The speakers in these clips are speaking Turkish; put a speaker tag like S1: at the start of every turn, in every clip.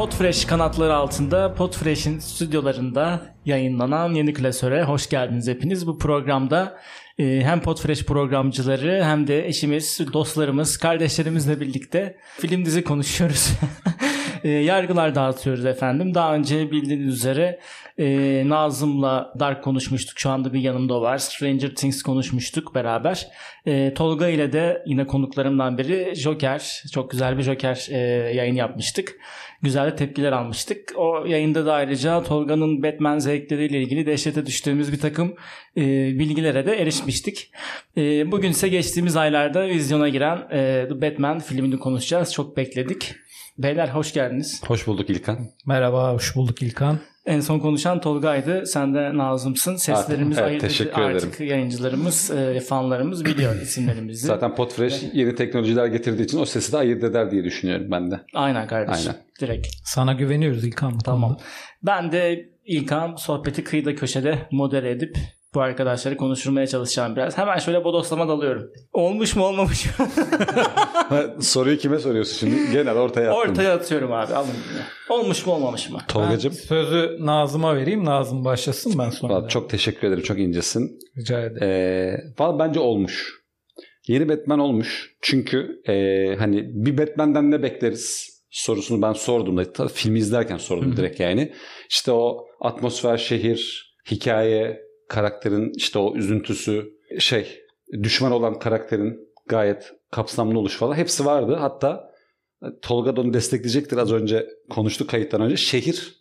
S1: Podfresh kanatları altında Podfresh'in stüdyolarında yayınlanan Yeni Klasöre hoş geldiniz hepiniz. Bu programda e, hem Podfresh programcıları hem de eşimiz, dostlarımız, kardeşlerimizle birlikte film dizi konuşuyoruz. e, yargılar dağıtıyoruz efendim. Daha önce bildiğiniz üzere e, Nazım'la Dark konuşmuştuk. Şu anda bir yanımda var. Stranger Things konuşmuştuk beraber. Tolga ile de yine konuklarımdan biri Joker. Çok güzel bir Joker yayın yapmıştık. Güzel de tepkiler almıştık. O yayında da ayrıca Tolga'nın Batman zevkleriyle ilgili dehşete düştüğümüz bir takım e, bilgilere de erişmiştik. E, bugün ise geçtiğimiz aylarda vizyona giren e, The Batman filmini konuşacağız. Çok bekledik. Beyler hoş geldiniz.
S2: Hoş bulduk İlkan.
S3: Merhaba, hoş bulduk İlkan.
S1: En son konuşan Tolga'ydı. Sen de Nazım'sın. Seslerimiz
S2: evet,
S1: ayırt
S2: teşekkür
S1: artık
S2: ederim.
S1: yayıncılarımız, e, fanlarımız biliyor isimlerimizi.
S2: Zaten Podfresh yeni teknolojiler getirdiği için o sesi de ayırt eder diye düşünüyorum ben de.
S1: Aynen kardeşim.
S2: Aynen.
S1: Direkt.
S3: Sana güveniyoruz İlkan.
S1: Tamam.
S3: konuda.
S1: Ben de İlkan sohbeti kıyıda köşede modere edip bu arkadaşları konuşturmaya çalışacağım biraz. Hemen şöyle bodoslama dalıyorum. Olmuş mu olmamış mı?
S2: Soruyu kime soruyorsun şimdi? Genel ortaya attım.
S1: Ortaya atıyorum abi. Alın. Olmuş mu olmamış mı?
S3: Ben
S2: Tolgacığım.
S3: sözü Nazım'a vereyim. Nazım başlasın ben sonra.
S2: Vallahi Çok teşekkür ederim. Çok incesin.
S3: Rica ederim.
S2: Ee, vallahi bence olmuş. Yeni Batman olmuş. Çünkü ee, hani bir Batman'den ne bekleriz sorusunu ben sordum da filmi izlerken sordum direkt yani. İşte o atmosfer, şehir, hikaye, karakterin işte o üzüntüsü, şey düşman olan karakterin gayet kapsamlı oluş falan hepsi vardı. Hatta Tolga da onu destekleyecektir az önce konuştuk kayıttan önce. Şehir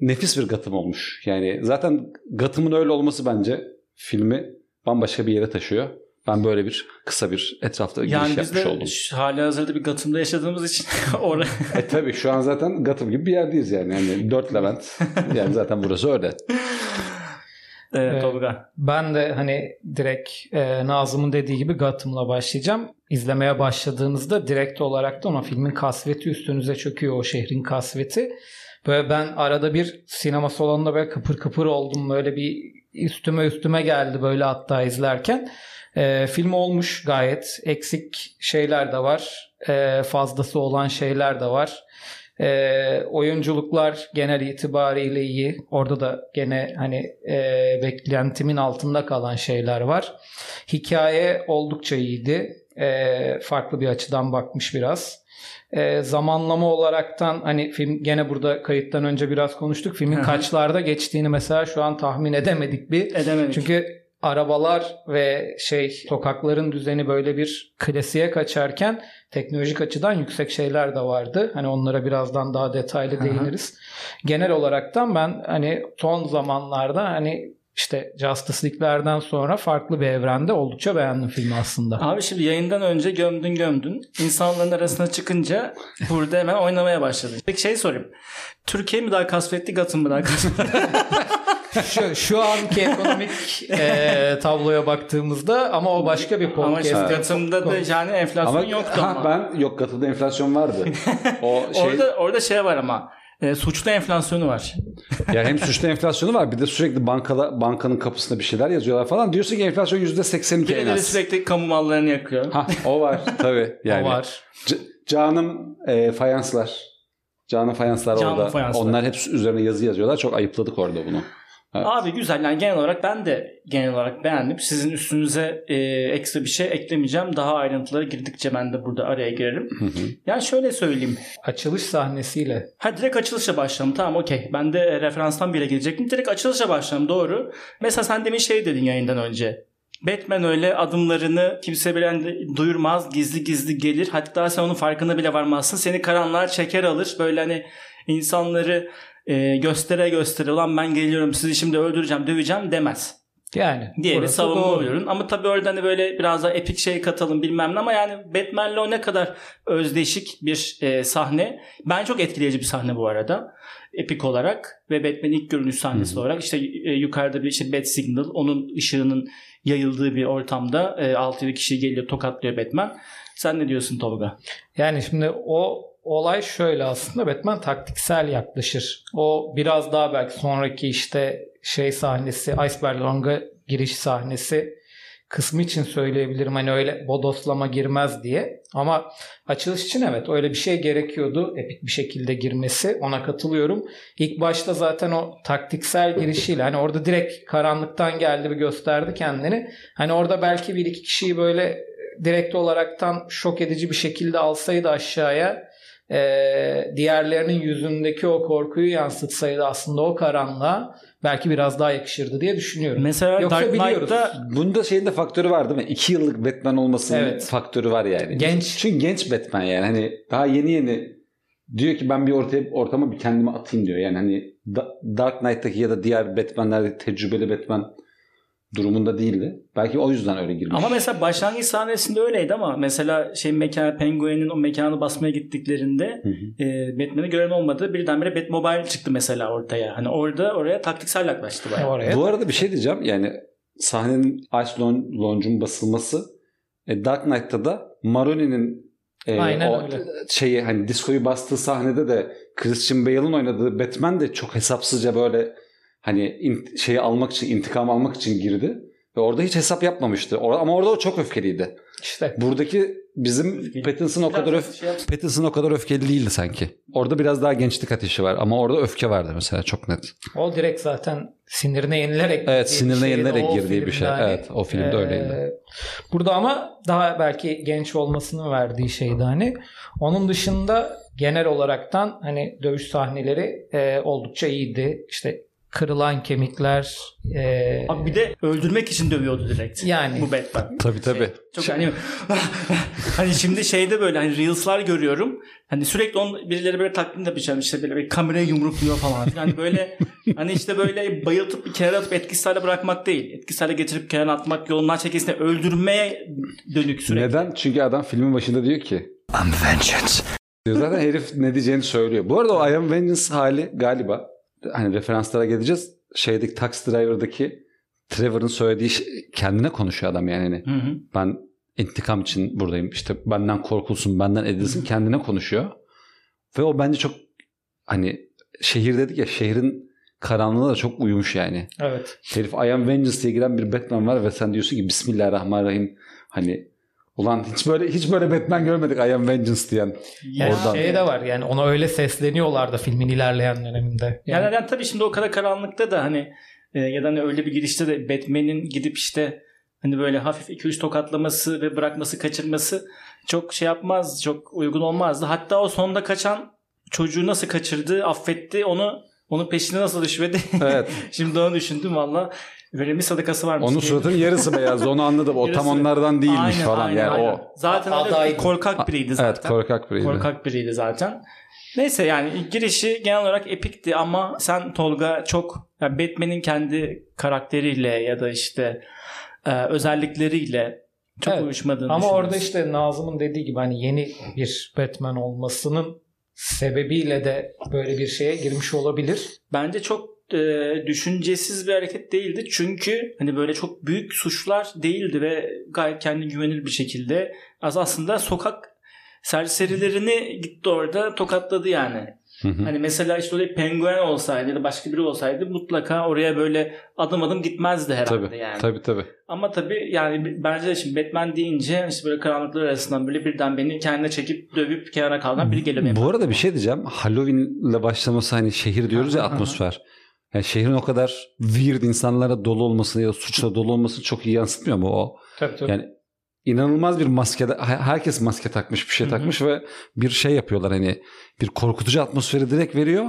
S2: nefis bir Gotham olmuş. Yani zaten Gotham'ın öyle olması bence filmi bambaşka bir yere taşıyor. Ben böyle bir kısa bir etrafta giriş
S1: Yani biz
S2: yapmış
S1: de
S2: oldum.
S1: şu hali hazırda bir Gotham'da yaşadığımız için oraya
S2: E tabii şu an zaten Gotham gibi bir yerdeyiz yani. yani dört Levent. Yani zaten burası öyle.
S1: E. Tolga.
S3: Ben de hani direkt e, Nazım'ın dediği gibi Gotham'la başlayacağım. İzlemeye başladığınızda direkt olarak da ona filmin kasveti üstünüze çöküyor o şehrin kasveti. Böyle ben arada bir sinema salonunda böyle kıpır kıpır oldum. Böyle bir üstüme üstüme geldi böyle hatta izlerken. E, film olmuş gayet. Eksik şeyler de var. E, fazlası olan şeyler de var. E, oyunculuklar genel itibariyle iyi. Orada da gene hani e, beklentimin altında kalan şeyler var. Hikaye oldukça iyiydi. E, farklı bir açıdan bakmış biraz. E, zamanlama olaraktan hani film gene burada kayıttan önce biraz konuştuk. Filmin kaçlarda geçtiğini mesela şu an tahmin edemedik bir.
S1: Edemedik.
S3: Çünkü arabalar ve şey sokakların düzeni böyle bir klasiğe kaçarken teknolojik açıdan yüksek şeyler de vardı. Hani onlara birazdan daha detaylı değiniriz. Genel olaraktan ben hani son zamanlarda hani işte Justice League'lerden sonra farklı bir evrende oldukça beğendim filmi aslında.
S1: Abi şimdi yayından önce gömdün gömdün. İnsanların arasına çıkınca burada hemen oynamaya başladın. Peki şey sorayım. Türkiye mi daha kasvetli, Gotham mı daha kasvetli?
S3: şu, şu anki ekonomik e, tabloya baktığımızda ama o başka bir
S1: ama
S3: podcast.
S1: şimdi Gotham'da da yani enflasyon
S2: Ama,
S1: yoktu
S2: ha,
S1: ama.
S2: ben yok Gotham'da enflasyon vardı. O şey
S1: Orada, orada şey var ama. e, suçlu enflasyonu var.
S2: yani hem suçlu enflasyonu var bir de sürekli bankada bankanın kapısında bir şeyler yazıyorlar falan. Diyorsun ki enflasyon %82 en az.
S1: sürekli kamu mallarını yakıyor.
S2: Ha o var tabii. Yani.
S3: O var.
S2: C- Canım e, fayanslar. Canım fayanslar
S1: Canım
S2: orada.
S1: fayanslar.
S2: Onlar hep üzerine yazı yazıyorlar. Çok ayıpladık orada bunu. Evet.
S1: Abi güzel yani genel olarak ben de genel olarak beğendim. Sizin üstünüze e, ekstra bir şey eklemeyeceğim. Daha ayrıntılara girdikçe ben de burada araya girerim.
S2: Hı hı.
S1: Yani şöyle söyleyeyim.
S3: Açılış sahnesiyle
S1: Ha direkt açılışa başlayalım. Tamam okey. Ben de e, referanstan bile gelecektim. Direkt açılışa başlayalım. Doğru. Mesela sen demin şey dedin yayından önce. Batman öyle adımlarını kimse bilen de duyurmaz. Gizli gizli gelir. Hatta sen onun farkına bile varmazsın. Seni karanlığa çeker alır. Böyle hani insanları e, göstere göstere ulan ben geliyorum sizi şimdi öldüreceğim döveceğim demez
S3: yani
S1: diye bir savunma oluyorum. Ama tabii orada hani böyle biraz daha epik şey katalım bilmem ne ama yani Batman'le o ne kadar özdeşik bir e, sahne. Ben çok etkileyici bir sahne bu arada. Epik olarak ve Batman'in ilk görünüş sahnesi
S2: Hı hı.
S1: olarak işte e, yukarıda bir işte Bat Signal onun ışığının yayıldığı bir ortamda e, 6-7 kişi geliyor tokatlıyor Batman. Sen ne diyorsun Tolga?
S3: Yani şimdi o olay şöyle aslında Batman taktiksel yaklaşır. O biraz daha belki sonraki işte şey sahnesi Iceberg Long'a giriş sahnesi kısmı için söyleyebilirim. Hani öyle bodoslama girmez diye. Ama açılış için evet öyle bir şey gerekiyordu. Epik bir şekilde girmesi. Ona katılıyorum. İlk başta zaten o taktiksel girişiyle hani orada direkt karanlıktan geldi bir gösterdi kendini. Hani orada belki bir iki kişiyi böyle direkt olaraktan şok edici bir şekilde alsaydı aşağıya e, diğerlerinin yüzündeki o korkuyu yansıtsaydı aslında o karanlığa belki biraz daha yakışırdı diye düşünüyorum.
S1: Mesela
S3: Yoksa
S1: Dark
S3: biliyoruz.
S1: Knight'ta
S2: Bunda şeyin de faktörü var değil mi? İki yıllık Batman olmasının
S3: Evet.
S2: faktörü var yani.
S3: Genç.
S2: Çünkü genç Batman yani. Hani daha yeni yeni diyor ki ben bir ortaya ortama bir kendimi atayım diyor. Yani hani Da- Dark Knight'taki ya da diğer Batman'lerdeki tecrübeli Batman durumunda değildi. Belki o yüzden öyle girmiş.
S1: Ama mesela başlangıç sahnesinde öyleydi ama mesela şey mekan Penguin'in o mekanı basmaya gittiklerinde
S2: Hı hı.
S1: e, Batman'i gören olmadı. Birdenbire Batmobile çıktı mesela ortaya. Hani orada oraya taktiksel yaklaştı bayağı.
S3: Oraya.
S2: Bu arada bir şey diyeceğim. Yani sahnenin Ice Launch'un basılması e, Dark Knight'ta da Maroni'nin e,
S3: Aynen
S2: o
S3: öyle.
S2: şeyi hani diskoyu bastığı sahnede de Christian Bale'ın oynadığı Batman de çok hesapsızca böyle hani şeyi almak için intikam almak için girdi. Ve orada hiç hesap yapmamıştı. Ama orada o çok öfkeliydi.
S3: İşte
S2: Buradaki bizim Pattinson o kadar öf
S1: Şey
S2: Pattinson o kadar öfkeli değildi sanki. Orada biraz daha gençlik ateşi var ama orada öfke vardı mesela çok net.
S3: o direkt zaten sinirine yenilerek
S2: Evet sinirine
S3: şeydi.
S2: yenilerek girdiği bir şey.
S3: hani,
S2: Evet o filmde
S3: Ee,
S2: öyleydi.
S3: Burada ama daha belki genç olmasının verdiği şeydi hani. Onun dışında genel olaraktan hani dövüş sahneleri e, oldukça iyiydi. İşte kırılan kemikler e,
S1: Abi bir de öldürmek için dövüyordu direkt.
S3: Yani.
S1: Bu Batman.
S2: Tabii tabii.
S1: Çok hani hani şimdi şeyde böyle hani Reels'lar görüyorum. Hani sürekli on birileri böyle takdim yapacağım işte böyle bir kameraya yumrukluyor falan. Yani böyle hani işte böyle bayıltıp bir kenara atıp etkisiz hale bırakmak değil. Etkisiz hale getirip kenara atmak yolundan çekilsine öldürmeye dönük sürekli.
S2: Neden? Çünkü adam filmin başında diyor ki
S4: I'm vengeance.
S2: diyor zaten herif ne diyeceğini söylüyor. Bu arada o I am Vengeance hali galiba hani referanslara geleceğiz. Şeydeki Taxi Driver'daki Trevor'ın söylediği şey- kendine konuşuyor adam yani. Hani
S1: Hı hı.
S2: ben intikam için buradayım. İşte benden korkulsun, benden edilsin kendine konuşuyor. Ve o bence çok hani şehir dedik ya şehrin karanlığına da çok uyumuş yani.
S3: evet.
S2: Herif I am Vengeance diye giren bir Batman var ve sen diyorsun ki Bismillahirrahmanirrahim hani ulan hiç böyle hiç böyle Batman görmedik I am Vengeance diyen.
S3: Yani
S2: Oradan.
S3: şey de var yani ona öyle sesleniyorlar da filmin ilerleyen döneminde.
S1: Yani, yani tabii şimdi o kara karanlıkta da hani e, ya da hani öyle bir girişte de Batman'in gidip işte hani böyle hafif 2-3 tokatlaması ve bırakması kaçırması çok şey yapmaz çok uygun olmazdı. Hatta o sonda kaçan çocuğu nasıl kaçırdı affetti onu onun peşine nasıl düşmedi.
S2: Evet.
S1: Şimdi onu düşündüm valla. Böyle bir sadakası varmış.
S2: Onun suratının yarısı beyazdı. Onu anladım. O tam
S1: Yarısı.
S2: onlardan değilmiş
S1: Aynen,
S2: falan.
S1: aynen,
S2: yani
S1: aynen.
S2: o.
S1: Zaten
S3: Adaydı.
S1: korkak biriydi zaten.
S2: Evet korkak biriydi.
S1: Korkak biriydi zaten. Neyse yani girişi genel olarak epikti ama sen Tolga çok yani Batman'in kendi karakteriyle ya da işte e, özellikleriyle çok
S3: Evet.
S1: uyuşmadığını
S3: Ama orada işte Nazım'ın dediği gibi hani yeni bir Batman olmasının sebebiyle de böyle bir şeye girmiş olabilir.
S1: bence çok e, düşüncesiz bir hareket değildi. Çünkü hani böyle çok büyük suçlar değildi ve gayet kendi güvenilir bir şekilde az aslında sokak serserilerini gitti orada tokatladı yani.
S2: Hı hı.
S1: Hani mesela işte öyle penguen olsaydı ya da başka biri olsaydı mutlaka oraya böyle adım adım gitmezdi herhalde
S2: Tabii,
S1: yani.
S2: tabii tabii.
S1: Ama tabii yani bence de şimdi Batman deyince işte böyle karanlıklar arasından böyle birden beni kendine çekip dövüp kenara kaldıran biri geliyor.
S2: Bu arada bir şey diyeceğim. Halloween'le başlaması hani şehir diyoruz ya atmosfer. Yani şehrin o kadar weird insanlara dolu olmasını ya suçla dolu olmasını çok iyi yansıtmıyor mu o?
S3: Tabii tabii.
S2: Yani inanılmaz bir maske herkes maske takmış bir şey
S1: Hı hı.
S2: takmış ve bir şey yapıyorlar hani bir korkutucu atmosferi direkt veriyor.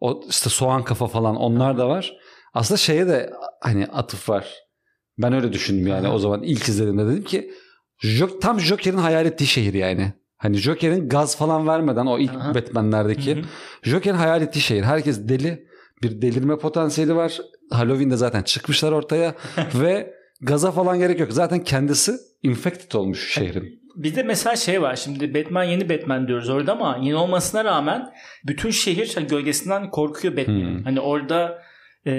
S2: O işte soğan kafa falan onlar da var. Aslında şeye de hani atıf var. Ben öyle düşündüm yani
S1: Aha.
S2: o zaman ilk izlediğimde dedim ki tam Joker'in hayal ettiği şehir yani. Hani Joker'in gaz falan vermeden o ilk
S1: Aha.
S2: Batman'lerdeki. Joker'in hayal ettiği şehir. Herkes deli. Bir delirme potansiyeli var. Halloween'de zaten çıkmışlar ortaya ve gaza falan gerek yok. Zaten kendisi infected olmuş şehrin.
S1: Bir de mesela şey var şimdi Batman yeni Batman diyoruz orada ama yeni olmasına rağmen bütün şehir hani gölgesinden korkuyor Batman'in.
S2: Hmm.
S1: Hani orada e,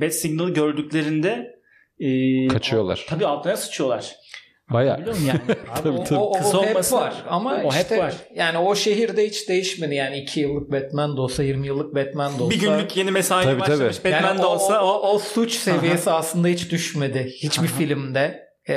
S1: Bat Signal'ı gördüklerinde e,
S2: Kaçıyorlar.
S1: Tabii altına sıçıyorlar.
S2: Baya.
S1: Yani?
S3: Abi
S2: Tabii,
S3: o,
S2: tabii.
S3: o, o
S1: Kısa
S3: hep var ama
S1: o hep
S3: işte
S1: var.
S3: yani o şehirde hiç değişmedi yani 2 yıllık Batman de olsa 20 yıllık Batman de olsa.
S1: bir günlük yeni mesai
S2: Tabii,
S1: başlamış
S2: tabii.
S1: Batman
S3: yani
S1: de
S3: o,
S1: olsa
S3: o,
S1: o,
S3: o, o suç seviyesi aslında hiç düşmedi hiçbir
S1: Aha.
S3: filmde. e,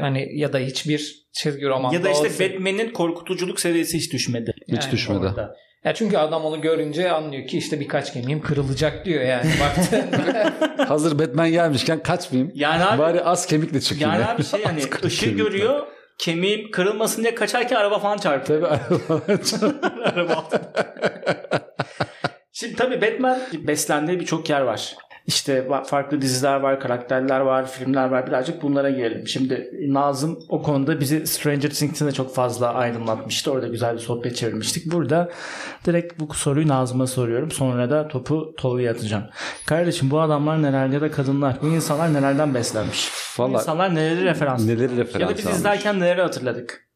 S3: hani ya da hiçbir çizgi roman
S1: Ya da işte Batman'in korkutuculuk seviyesi hiç düşmedi.
S2: Hiç
S3: Yani
S2: düşmedi.
S1: Orada.
S3: Ya çünkü adam onu görünce anlıyor ki işte birkaç kemiğim kırılacak diyor yani baktığında.
S2: Hazır Batman gelmişken kaçmayayım.
S1: Yani abi,
S2: Bari az kemikle çıkayım.
S1: yani
S2: ya.
S1: abi şey hani
S2: kırık
S1: ışığı görüyor kemiğim kırılmasın diye kaçarken araba falan çarpıyor.
S2: Tabii
S1: Araba altında. Şimdi tabii Batman beslendiği birçok yer var. İşte farklı diziler var, karakterler var, filmler var. Birazcık bunlara girelim. Şimdi Nazım o konuda bizi Stranger Things'in de çok fazla aydınlatmıştı. Orada güzel bir sohbet çevirmiştik. Burada direkt bu soruyu Nazım'a soruyorum. Sonra da topu Tolga'ya atacağım. Kardeşim bu adamlar neler ya da kadınlar, bu insanlar nelerden beslenmiş? Bu
S2: Valla
S1: insanlar neleri referans?
S2: neleri referans
S1: Ya da biz
S2: almış.
S1: izlerken neleri hatırladık?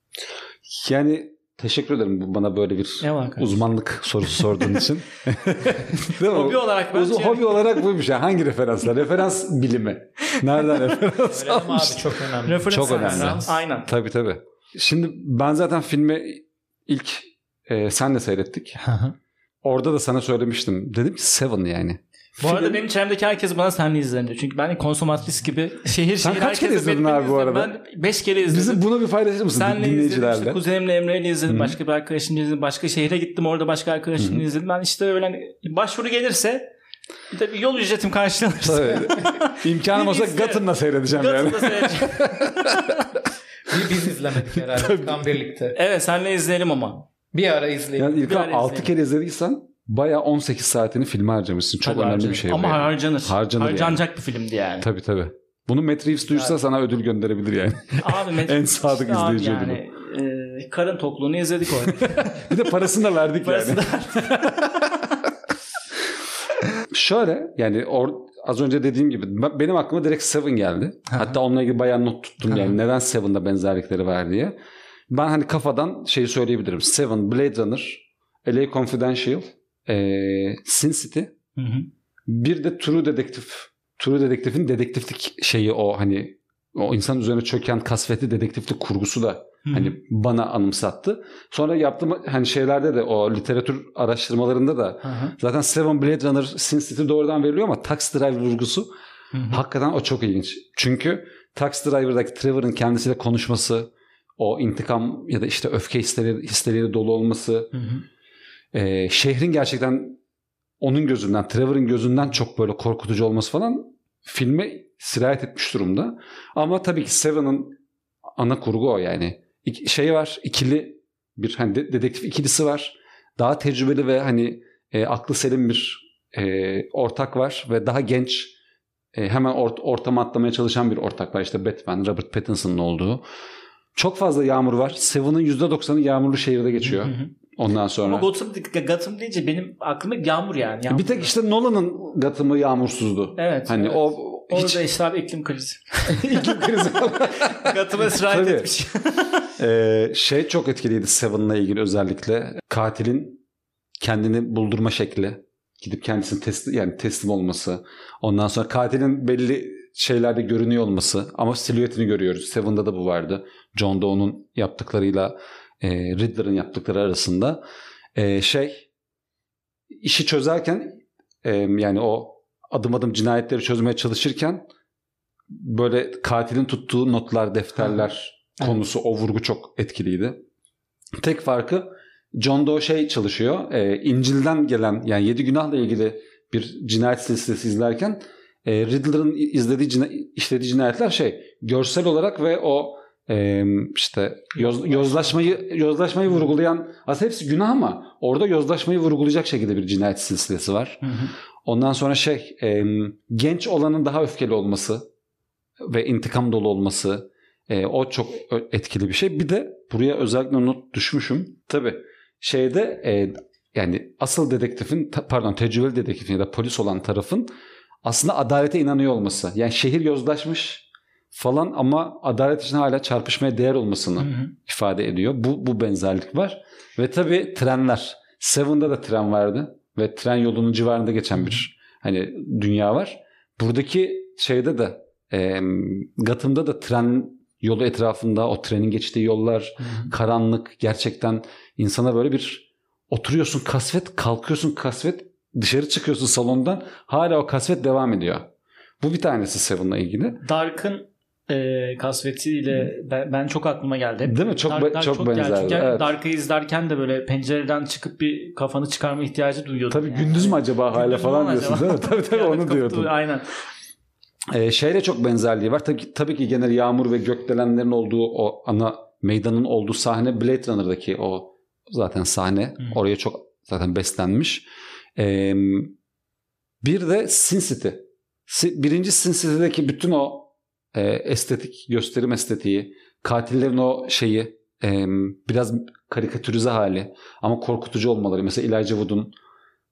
S2: Yani teşekkür ederim bu bana böyle bir uzmanlık sorusu sorduğun için. Değil mi?
S1: Hobi olarak ben
S2: Uzun,
S1: şey-
S2: hobi olarak buymuş. Yani hangi referanslar? Referans bilimi. Nereden referans
S3: Öyle
S2: almış?
S3: abi çok önemli.
S1: Referans
S2: Çok önemli.
S1: referans. Aynen.
S2: Tabii tabii. Şimdi ben zaten filmi ilk e, senle seyrettik. Orada da sana söylemiştim. Dedim ki Seven yani.
S1: Bu arada
S2: Film-
S1: benim çevremdeki herkes bana senle izleniyor. Çünkü ben konsomatris gibi şehir
S2: Sen
S1: şehir
S2: kaç kere izledin abi bu
S1: izledim.
S2: arada?
S1: Ben 5 kere izledim.
S2: Bizim bunu bir paylaşır mısın
S1: Senle izledim
S2: dinleyicilerle?
S1: işte kuzenimle Emre'yle izledim.
S2: Hı.
S1: Başka bir arkadaşımla izledim. Başka şehre gittim orada başka arkadaşımla izledim. Ben işte öyle hani başvuru gelirse bir de bir yol ücretim karşılanırsa.
S2: Tabii. İmkanım olsa. Gotham'da seyredeceğim yani.
S1: Gotham'da seyredeceğim.
S3: Bir biz izlemedik herhalde tam birlikte.
S1: evet senle izleyelim ama.
S3: Bir ara izleyelim.
S2: Yani
S1: ara
S2: 6
S1: izleyelim.
S2: kere izlediysen bayağı 18 saatini filme harcamışsın. Çok
S1: Tabii
S2: önemli
S1: harcanır.
S2: bir şey.
S1: Ama
S2: yani.
S1: harcanır.
S2: Harcanır yani.
S1: Harcanacak bir filmdi yani.
S2: Tabii tabii. Bunu Matt Reeves duyursa sana ödül gönderebilir yani.
S1: Abi Met-
S2: En sadık
S1: işte abi
S2: izleyici
S1: yani. e, karın tokluğunu izledik orada.
S2: bir de parasını da verdik
S1: Parası
S2: yani.
S1: da-
S2: Şöyle yani or- az önce dediğim gibi ben- benim aklıma direkt Seven geldi. Hatta onunla ilgili bayağı not tuttum yani neden Seven'da benzerlikleri var diye. Ben hani kafadan şeyi söyleyebilirim. Seven, Blade Runner, LA Confidential, ee, Sin City,
S1: Hı hı.
S2: bir de True Detective. True Detective'in dedektiflik şeyi o hani o insan üzerine çöken kasvetli dedektiflik kurgusu da
S1: Hı
S2: hani bana anımsattı. Sonra yaptığım hani şeylerde de o literatür araştırmalarında da
S1: Hı hı.
S2: Zaten Seven Blade Runner Sin City doğrudan veriliyor ama Taxi Driver vurgusu
S1: Hı hı.
S2: hakikaten o çok ilginç. Çünkü Taxi Driver'daki Trevor'ın kendisiyle konuşması, o intikam ya da işte öfke hisleri, hisleriyle dolu olması,
S1: Hı hı.
S2: E, şehrin gerçekten onun gözünden, Trevor'ın gözünden çok böyle korkutucu olması falan filme sirayet etmiş durumda. Ama tabii ki Seven'ın ana kurgu o yani. Şey var, ikili bir hani de- dedektif ikilisi var. Daha tecrübeli ve hani e, aklı selim bir e, ortak var ve daha genç e, hemen ort- ortama atlamaya çalışan bir ortak var. İşte Batman, Robert Pattinson'ın olduğu. Çok fazla yağmur var. Seven'ın %90'ı yağmurlu şehirde geçiyor.
S1: Hı hı.
S2: Ondan sonra.
S1: Ama Gotham, Gotham deyince benim aklıma yağmur yani. Yağmur.
S2: Bir tek işte Nolan'ın Gotham'ı yağmursuzdu.
S1: Evet.
S2: Hani
S1: evet.
S2: o hiç
S1: Orada işte abi iklim krizi.
S2: iklim krizi
S1: Gotham'a sirayet etmiş.
S2: Ee, şey çok etkiliydi Seven'la ilgili özellikle. Katilin kendini buldurma şekli. Gidip kendisini teslim, yani teslim olması. Ondan sonra katilin belli şeylerde görünüyor olması. Ama silüetini görüyoruz. Seven'da da bu vardı. John Doe'nun yaptıklarıyla e, Riddler'ın yaptıkları arasında. E, şey işi çözerken e, yani o adım adım cinayetleri çözmeye çalışırken böyle katilin tuttuğu notlar, defterler konusu o vurgu çok etkiliydi. Tek farkı John Doe şey çalışıyor. E, İncil'den gelen yani yedi günahla ilgili bir cinayet silsilesi izlerken e, Riddler'ın izlediği cina- işlediği cinayetler şey görsel olarak ve o e, işte yoz- yozlaşmayı yozlaşmayı vurgulayan aslında hepsi günah ama orada yozlaşmayı vurgulayacak şekilde bir cinayet silsilesi var.
S1: Hı hı.
S2: Ondan sonra şey e, genç olanın daha öfkeli olması ve intikam dolu olması e, o çok etkili bir şey. Bir de buraya özellikle not düşmüşüm. Tabii şeyde e, yani asıl dedektifin pardon tecrübeli dedektifin ya da polis olan tarafın aslında adalete inanıyor olması. Yani şehir yozlaşmış falan ama adalet için hala çarpışmaya değer olmasını
S1: Hı hı.
S2: ifade ediyor. Bu, bu benzerlik var. Ve tabii trenler. Seven'da da tren vardı. Ve tren yolunun civarında geçen bir hani dünya var. Buradaki şeyde de e, Gotham'da da tren yolu etrafında o trenin geçtiği yollar
S1: Hı hı.
S2: karanlık gerçekten insana böyle bir oturuyorsun kasvet kalkıyorsun kasvet dışarı çıkıyorsun salondan hala o kasvet devam ediyor. Bu bir tanesi Seven'la ilgili.
S1: Dark'ın e, kasvetiyle ben, ben çok aklıma geldi. Hep
S2: Değil mi? Çok
S1: Dark- Dark
S2: çok
S1: geldi.
S2: benzerdi,
S1: Çünkü
S2: evet.
S1: Dark'ı izlerken de böyle pencereden çıkıp bir kafanı çıkarma ihtiyacı duyuyordum.
S2: Tabii
S1: yani.
S2: gündüz mü acaba hala falan
S1: acaba?
S2: diyorsun değil mi? Tabii tabii onu diyordum.
S1: Aynen.
S2: Ee, şeyle çok benzerliği var. Tabii, tabii ki gene yağmur ve gökdelenlerin olduğu o ana meydanın olduğu sahne Blade Runner'daki o zaten sahne.
S1: Hı.
S2: Oraya çok zaten beslenmiş. Ee, bir de Sin City. Birinci Sin City'deki bütün o e, estetik, gösterim estetiği, katillerin o şeyi e, biraz karikatürize hali ama korkutucu olmaları. Mesela Elijah Wood'un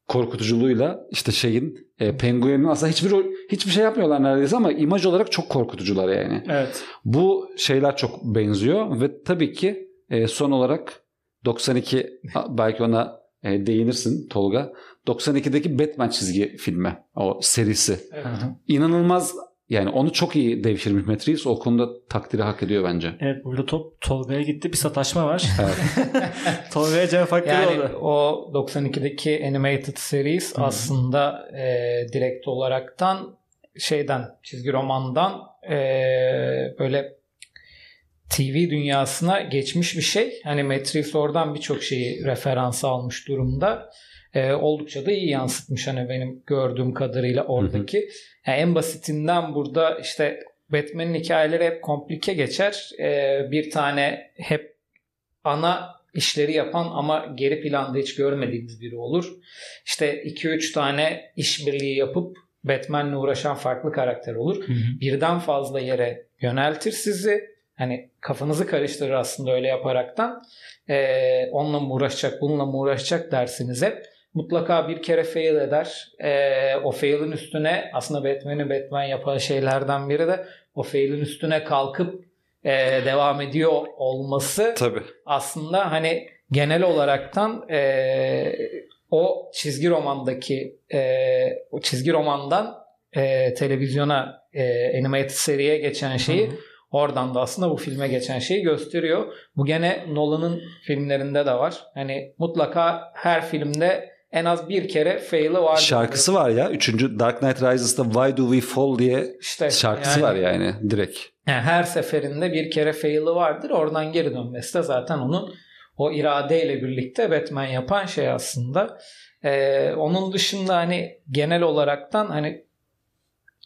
S2: korkutuculuğuyla işte şeyin e, penguenin aslında hiçbir hiçbir şey yapmıyorlar neredeyse ama imaj olarak çok korkutucular yani.
S1: Evet.
S2: Bu şeyler çok benziyor ve tabii ki e, son olarak 92 a- belki ona e, değinirsin Tolga. 92'deki Batman çizgi filmi o serisi.
S3: Evet.
S2: İnanılmaz yani onu çok iyi devşirmiş Matt Reeves. O konuda takdiri hak ediyor bence.
S1: Evet burada top Tolga'ya gitti. Bir sataşma var.
S2: Evet.
S1: Tolga'ya cevap hakkı
S3: Yani
S1: oldu.
S3: o 92'deki animated series
S1: Hı.
S3: aslında e, direkt olaraktan şeyden çizgi romandan e, böyle TV dünyasına geçmiş bir şey. Hani Matt Reeves oradan birçok şeyi referans almış durumda. E, oldukça da iyi yansıtmış hani benim gördüğüm kadarıyla oradaki. Yani en basitinden burada işte Batman'in hikayeleri hep komplike geçer. E, bir tane hep ana işleri yapan ama geri planda hiç görmediğimiz biri olur. İşte 2-3 tane işbirliği yapıp Batman'le uğraşan farklı karakter olur.
S1: Hı hı.
S3: Birden fazla yere yöneltir sizi. Hani kafanızı karıştırır aslında öyle yaparaktan. Ee, onunla mı uğraşacak, bununla mı uğraşacak dersiniz hep. Mutlaka bir kere fail eder. Ee, o fail'in üstüne aslında Batman'i Batman yapan şeylerden biri de o fail'in üstüne kalkıp e, devam ediyor olması
S2: Tabii.
S3: aslında hani genel olaraktan e, o çizgi romandaki e, o çizgi romandan e, televizyona e, animated seriye geçen şeyi
S1: Hı hı.
S3: oradan da aslında bu filme geçen şeyi gösteriyor. Bu gene Nolan'ın filmlerinde de var. Hani mutlaka her filmde en az bir kere fail'i var.
S2: Şarkısı var ya. Üçüncü Dark Knight Rises'ta Why Do We Fall diye
S3: işte
S2: şarkısı
S3: yani-
S2: var yani direkt.
S3: Yani her seferinde bir kere fail'i vardır. Oradan geri dönmesi de zaten onun o iradeyle birlikte Batman yapan şey aslında. Ee, onun dışında hani genel olaraktan hani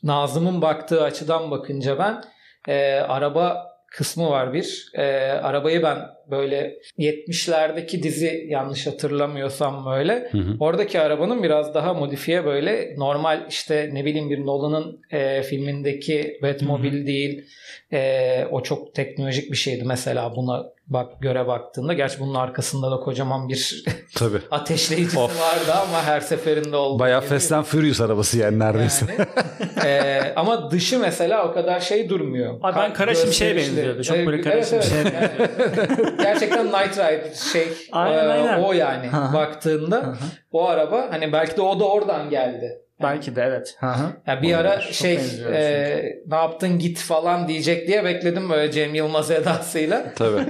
S3: Nazım'ın baktığı açıdan bakınca ben e, araba kısmı var bir. E, arabayı ben böyle 70'lerdeki dizi yanlış hatırlamıyorsam böyle
S2: Hı hı.
S3: Oradaki arabanın biraz daha modifiye böyle normal işte ne bileyim bir Nolan'ın e, filmindeki Batmobile değil. E, o çok teknolojik bir şeydi mesela buna bak göre baktığında. Gerçi bunun arkasında da kocaman bir
S2: Tabii.
S3: ateşleyicisi
S2: Of.
S3: vardı ama her seferinde olduğu
S2: Bayağı. Fast and Furious arabası yani neredeyse.
S3: Yani. E, ama dışı mesela o kadar şey durmuyor.
S1: Abi ben Kara
S3: Gösterişli.
S1: benziyordu. Çok
S3: Evet,
S1: böyle Kara
S3: evet, evet. Yani gerçekten Night Ride şey
S1: Aynen,
S3: e,
S1: aynen.
S3: o yani baktığında o araba hani belki de o da oradan geldi.
S1: Belki de evet. Hı hı.
S3: Ya bir ara
S1: Olabilir. Çok
S3: şey e, ne yaptın git falan diyecek diye bekledim böyle Cem Yılmaz edasıyla.
S2: Tabii.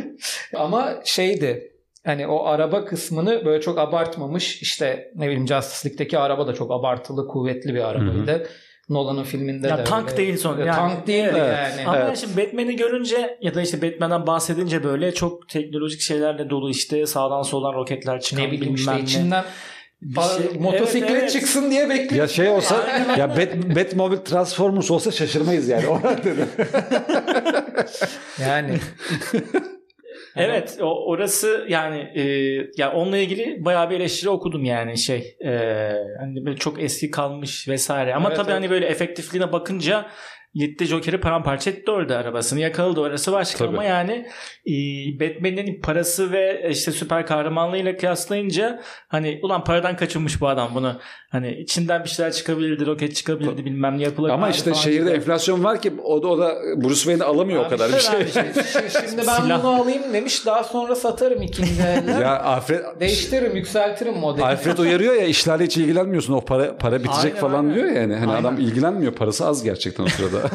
S3: Ama şeydi hani o araba kısmını böyle çok abartmamış. İşte ne bileyim Justice League'deki araba da çok abartılı kuvvetli bir arabaydı. Nolan'ın filminde
S1: Ya
S3: de
S1: tank
S3: öyle.
S1: değil son.
S3: Ya
S1: Yani,
S3: tank değil
S2: evet.
S3: yani.
S1: Ama
S2: Evet.
S1: şimdi Batman'i görünce ya da işte Batman'den bahsedince böyle çok teknolojik şeylerle dolu işte sağdan soldan roketler çıkan
S3: ne bileyim işte içinden
S1: şey-
S3: motosiklet
S1: Evet, evet.
S3: çıksın diye bekliyorum.
S2: Ya şey olsa ya Bat, Batmobile Transformers olsa şaşırmayız yani. O dedim.
S3: Yani
S1: Evet o, orası yani e, ya onunla ilgili bayağı bir eleştiri okudum yani şey e, hani böyle çok eski kalmış vesaire ama
S3: Evet,
S1: tabii
S3: evet.
S1: hani böyle efektifliğine bakınca gitti Joker'i paramparça etti orada arabasını yakaladı orası başka
S2: Tabii.
S1: ama yani e, Batman'in parası ve işte süper kahramanlığıyla kıyaslayınca hani ulan paradan kaçınmış bu adam bunu hani içinden bir şeyler çıkabilirdi roket çıkabilirdi bilmem ne yapılabilirdi
S2: Ama işte şehirde
S1: gibi.
S2: enflasyon var ki o da, o da Bruce Wayne'i alamıyor o
S3: Abi
S2: kadar bir
S3: işte
S2: şey.
S3: Şimdi, şimdi ben
S1: Silah.
S3: bunu alayım demiş daha sonra satarım ikinci elden.
S2: Ya Alfred
S3: Değiştiririm, yükseltirim modeli.
S2: Alfred uyarıyor ya işlerle hiç ilgilenmiyorsun. O para para bitecek
S1: Aynen,
S2: falan
S1: aynen.
S2: diyor ya yani. Hani
S1: Aynen.
S2: adam ilgilenmiyor. Parası az gerçekten o sırada.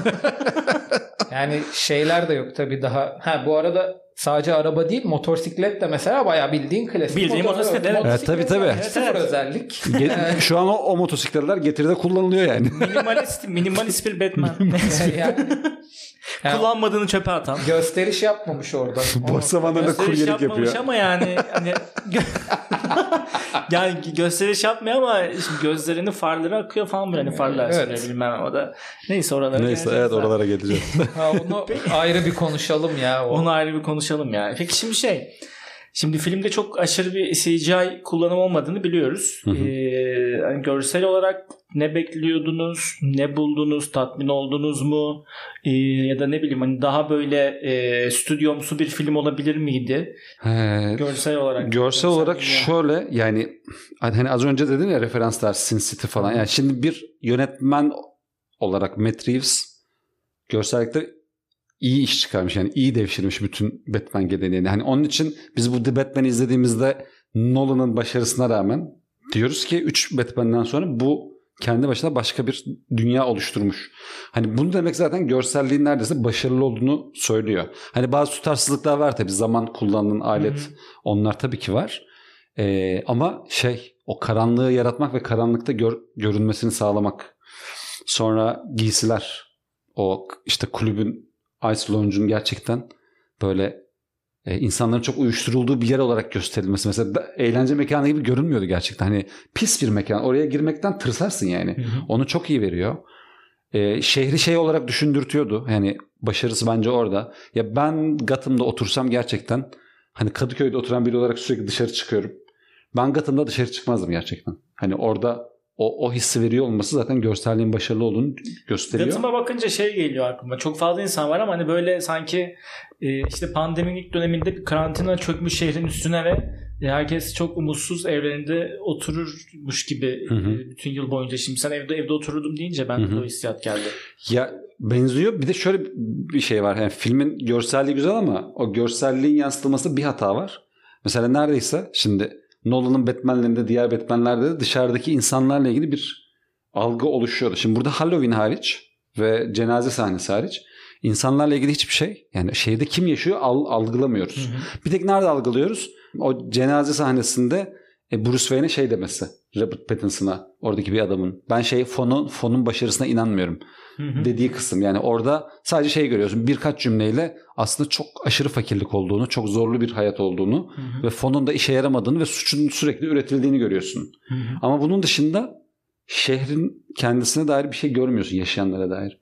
S3: Yani şeyler de yok tabii daha. Ha bu arada sadece araba değil motosiklet de mesela bayağı bildiğin klasik.
S1: Bildiğin motosiklet, evet.
S2: Evet, tabii, tabii.
S3: yani Sıfır
S1: Evet, evet.
S3: özellik.
S2: Ge- Şu an o, o motosikletler getiride kullanılıyor yani.
S1: Minimalist, minimalist bir Batman.
S3: yani, yani
S1: Kullanmadığını çöpe atan.
S3: gösteriş yapmamış orada.
S2: Boş zamanlarında
S1: Gösteriş
S2: kuryelik
S1: yapmamış
S2: yapıyor.
S1: ama yani hani yani gösteriş yapmıyor ama şimdi gözlerinin farları akıyor falan böyle hani farlar
S3: Evet.
S1: bilmem o da. Neyse oralara
S2: Neyse
S1: geleceğiz
S2: evet oralara geleceğiz.
S3: Ha, onu ayrı bir konuşalım ya. O.
S1: Onu ayrı bir konuşalım yani. Peki şimdi şey Şimdi filmde çok aşırı bir CGI kullanım olmadığını biliyoruz.
S2: Hı hı.
S1: Ee, hani görsel olarak ne bekliyordunuz? Ne buldunuz? Tatmin oldunuz mu? Ee, ya da ne bileyim hani daha böyle e, stüdyomsu bir film olabilir miydi?
S2: He,
S1: Görsel olarak.
S2: Görsel olarak
S1: dünya.
S2: şöyle yani hani az önce dedin ya referanslar Sin City falan. Yani şimdi bir yönetmen olarak Matt Reeves görsellikte iyi iş çıkarmış. Yani iyi devşirmiş bütün Batman geleneğini. Hani onun için biz bu The Batman'i izlediğimizde Nolan'ın başarısına rağmen diyoruz ki 3 Batman'den sonra bu kendi başına başka bir dünya oluşturmuş. Hani bunu demek zaten görselliğin neredeyse başarılı olduğunu söylüyor. Hani bazı tutarsızlıklar var tabii. Zaman kullanılan alet
S1: Hı hı.
S2: onlar tabii ki var. Ee, ama şey o karanlığı yaratmak ve karanlıkta gör- görünmesini sağlamak. Sonra giysiler. O işte kulübün Ice Lounge'un gerçekten böyle e, insanların çok uyuşturulduğu bir yer olarak gösterilmesi. Mesela da- eğlence mekanı gibi görünmüyordu gerçekten. Hani pis bir mekan. Oraya girmekten tırsarsın yani.
S1: Hı hı.
S2: Onu çok iyi veriyor. Ee, şehri şey olarak düşündürtüyordu. Yani başarısı bence orada. Ya ben Gotham'da otursam gerçekten hani Kadıköy'de oturan biri olarak sürekli dışarı çıkıyorum. Ben Gotham'da dışarı çıkmazdım gerçekten. Hani orada o, o hissi veriyor olması zaten görselliğin başarılı olduğunu gösteriyor.
S1: Gotham'a bakınca şey geliyor aklıma. Çok fazla insan var ama hani böyle sanki e, işte pandeminin ilk döneminde bir karantina çökmüş şehrin üstüne ve e, herkes çok umutsuz evlerinde otururmuş gibi
S2: Hı hı.
S1: e, bütün yıl boyunca. Şimdi sen evde evde otururdum deyince ben
S2: Hı hı.
S1: de o hissiyat geldi.
S2: Ya benziyor. Bir de şöyle bir şey var. Yani filmin görselliği güzel ama o görselliğin yansıtılması bir hata var. Mesela neredeyse şimdi Nolan'ın Batman'lerinde diğer Batman'lerde de dışarıdaki insanlarla ilgili bir algı oluşuyordu. Şimdi burada Halloween hariç ve cenaze sahnesi hariç insanlarla ilgili hiçbir şey yani şehirde kim yaşıyor al- algılamıyoruz. Bir tek nerede algılıyoruz? O cenaze sahnesinde e, Bruce Wayne'e şey demesi. Robert Pattinson'a oradaki bir adamın. Ben şey fonun fonun başarısına inanmıyorum
S1: Hı hı.
S2: dediği kısım. Yani orada sadece şey görüyorsun. Birkaç cümleyle aslında çok aşırı fakirlik olduğunu, çok zorlu bir hayat olduğunu
S1: Hı hı.
S2: ve fonun da işe yaramadığını ve suçun sürekli üretildiğini görüyorsun.
S1: Hı hı.
S2: Ama bunun dışında şehrin kendisine dair bir şey görmüyorsun yaşayanlara dair.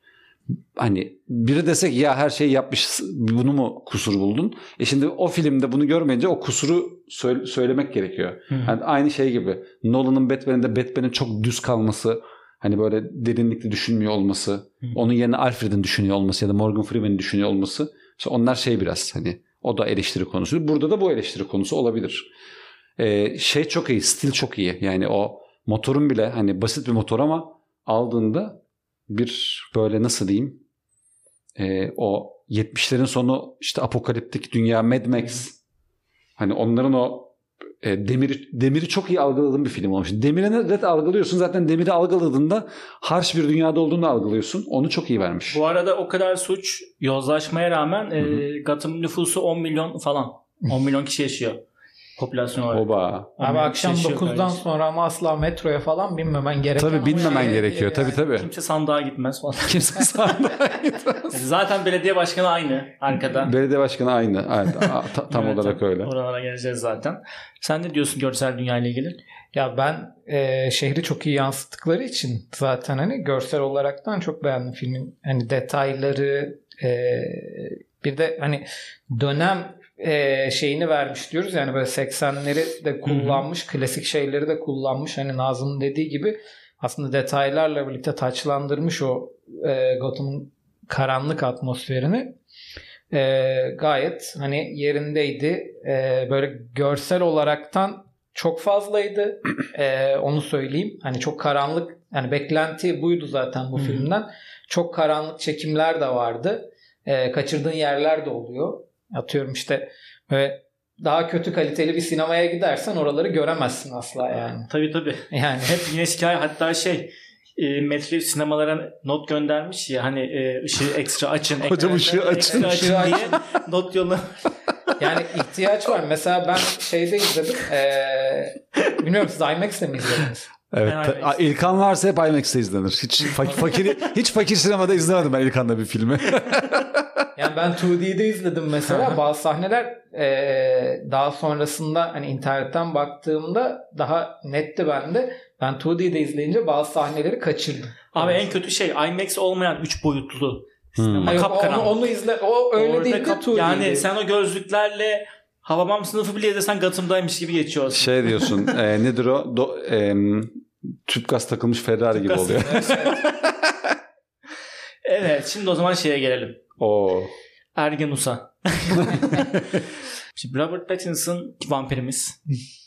S2: Hani biri desek ya her şeyi yapmış bunu mu kusur buldun? E şimdi o filmde bunu görmeyince o kusuru söyle- söylemek gerekiyor.
S1: Hı.
S2: Yani aynı şey gibi Nolan'ın Batman'inde Batman'in çok düz kalması hani böyle derinlikli düşünmüyor olması
S1: Hı.
S2: onun yerine Alfred'in düşünüyor olması ya da Morgan Freeman'in düşünüyor olması işte onlar şey biraz hani o da eleştiri konusu. Burada da bu eleştiri konusu olabilir. Ee, şey çok iyi, stil çok iyi. Yani o motorun bile hani basit bir motor ama aldığında bir böyle nasıl diyeyim ee, o 70'lerin sonu işte apokaliptik dünya Mad Max hani onların o e, demiri demiri çok iyi algıladığın bir film olmuş. Demiri net algılıyorsun. Zaten demiri algıladığında harş bir dünyada olduğunu algılıyorsun. Onu çok iyi vermiş.
S1: Bu arada o kadar suç yozlaşmaya rağmen e, Gotham nüfusu 10 milyon falan. 10 milyon kişi yaşıyor. Popülasyon olarak.
S2: Oba.
S3: Abi akşam
S1: Yaşıyor
S3: 9'dan
S1: kardeşim.
S3: sonra ama asla metroya falan binmemen gerekiyor.
S2: Tabii binmemen gerekiyor. Tabii tabii.
S1: Kimse sandığa gitmez falan.
S2: Kimse sanmıyor.
S1: Zaten belediye başkanı aynı arkada.
S2: Belediye başkanı aynı. Evet, ta- tam
S1: Evet,
S2: olarak öyle.
S1: Oralara geleceğiz zaten. Sen ne diyorsun görsel dünya ile ilgili?
S3: Ya ben e, şehri çok iyi yansıttıkları için zaten hani görsel olaraktan çok beğendim filmin. Hani detayları e, bir de hani dönem e, şeyini vermiş diyoruz. Yani böyle 80'leri de kullanmış klasik şeyleri de kullanmış. Hani Nazım'ın dediği gibi aslında detaylarla birlikte taçlandırmış o e, Gotham'ın karanlık atmosferini. E, gayet hani yerindeydi. E, böyle görsel olaraktan çok fazlaydı. E, onu söyleyeyim. Hani çok karanlık yani beklenti buydu zaten bu
S1: Hı hı.
S3: filmden. Çok karanlık çekimler de vardı. E, kaçırdığın yerler de oluyor atıyorum işte böyle daha kötü kaliteli bir sinemaya gidersen oraları göremezsin asla yani.
S1: Tabii tabii.
S3: Yani hep
S1: Yine şikayet hatta şey e, Metro sinemalara not göndermiş ya hani e, ışığı ekstra açın.
S2: Hocam ışığı açın.
S1: ekstra
S3: Işığı
S1: diye not yolla.
S3: Yani ihtiyaç var. Mesela ben şeyde izledim. Ee, bilmiyorum siz IMAX'te mi izlediniz?
S2: Evet. Ta-
S1: IMAX.
S2: İlkan varsa hep IMAX'te izlenir. Hiç fa- fakiri hiç fakir sinemada izlemedim ben İlkan'la bir filmi.
S3: Yani ben 2D'de izledim mesela. Bazı sahneler ee, daha sonrasında hani internetten baktığımda daha netti bende. Ben 2D'de izleyince bazı sahneleri kaçırdım.
S1: Abi en kötü şey IMAX olmayan 3 boyutlu.
S2: Hmm.
S1: Sinema
S3: Hayır,
S1: kapkaranlık.
S3: onu, onu izle. O öyle
S1: Orada
S3: değil de
S1: kap-
S3: 2D'ydi.
S1: Yani sen o gözlüklerle Hababam sınıfı bile izlesen Gotham'daymış gibi geçiyorsun.
S2: Şey diyorsun e, nedir o? Do, e, tüp gaz takılmış Ferrari gibi
S1: gaz.
S2: oluyor.
S1: Evet şimdi o zaman şeye gelelim.
S2: Oo.
S1: Ergenus'a. Şimdi Robert Pattinson vampirimiz.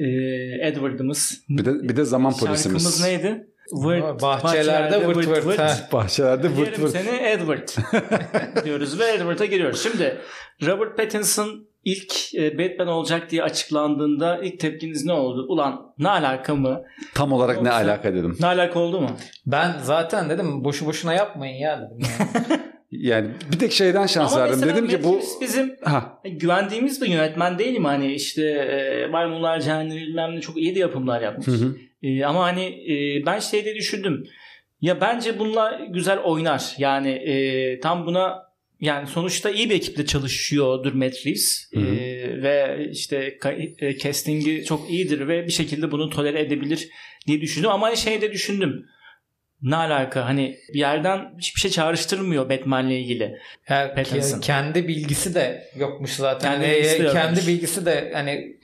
S1: Ee, Edward'ımız.
S2: Bir de bir de zaman
S1: Şarkımız
S2: polisimiz.
S1: neydi? Vırt,
S3: Bahçelerde vırt vırt. ha.
S2: Bahçelerde vırt
S1: Yerim
S2: vırt.
S1: seni Edward diyoruz ve Edward'a giriyoruz. Şimdi Robert Pattinson ilk e, Batman olacak diye açıklandığında ilk tepkiniz ne oldu? Ulan ne alaka mı?
S2: Tam olarak ne
S1: Yoksa-
S2: alaka dedim.
S1: Ne alaka oldu mu?
S3: Ben zaten dedim boşu boşuna yapmayın ya dedim. Yani.
S2: Yani bir tek şeyden şans
S1: Ama
S2: verdim. Dedim ki bu
S1: bizim
S2: ha
S1: güvendiğimiz bir yönetmen değil mi? Hani işte e, Maymunlar Cehennemi bilmem ne çok iyi de yapımlar yapmış.
S2: Hı hı.
S1: E, ama hani e, ben şeyde düşündüm. Ya bence bununla güzel oynar. Yani e, tam buna yani sonuçta iyi bir ekiple çalışıyordur Matt Reeves.
S2: Hı hı.
S1: E, ve işte e, castingi çok iyidir ve bir şekilde bunu tolere edebilir diye düşündüm. Ama şeyde düşündüm. Ne alaka? Hani bir yerden hiçbir şey çağrıştırmıyor Batman'le ilgili.
S3: Yani
S1: Pattinson.
S3: kendi bilgisi de yokmuş zaten.
S1: Kendi
S3: Kendi,
S1: bilgisi de
S3: kendi bilgisi de hani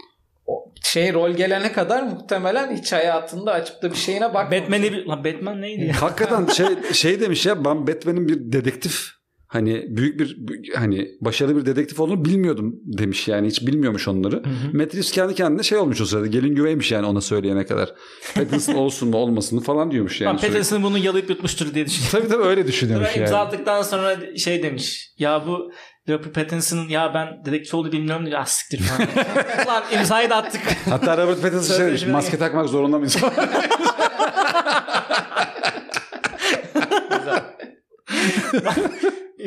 S3: o şey rol gelene kadar muhtemelen hiç hayatında açıp da bir şeyine bak.
S1: Batman'i Batman neydi ya?
S2: hakikaten şey şey demiş ya ben Batman'in bir dedektif hani büyük bir hani başarılı bir dedektif olduğunu bilmiyordum demiş yani hiç bilmiyormuş onları.
S1: Hı hı.
S2: Reeves kendi kendine şey olmuş o sırada gelin güveymiş yani ona söyleyene kadar. Pattinson olsun mu olmasın mı falan diyormuş yani. Sürekli.
S1: Pattinson bunu yalayıp yutmuştur diye düşünüyorum.
S2: Tabii tabii öyle düşünüyormuş
S1: Ben imza
S2: yani.
S1: attıktan sonra şey demiş. Ya bu Robert Pattinson'ın ya ben dedektif olduğunu bilmiyorum diye. Ah siktir falan. Lan imzayı da attık.
S2: Hatta Robert Pattinson şey demiş maske takmak zorunda mıyız?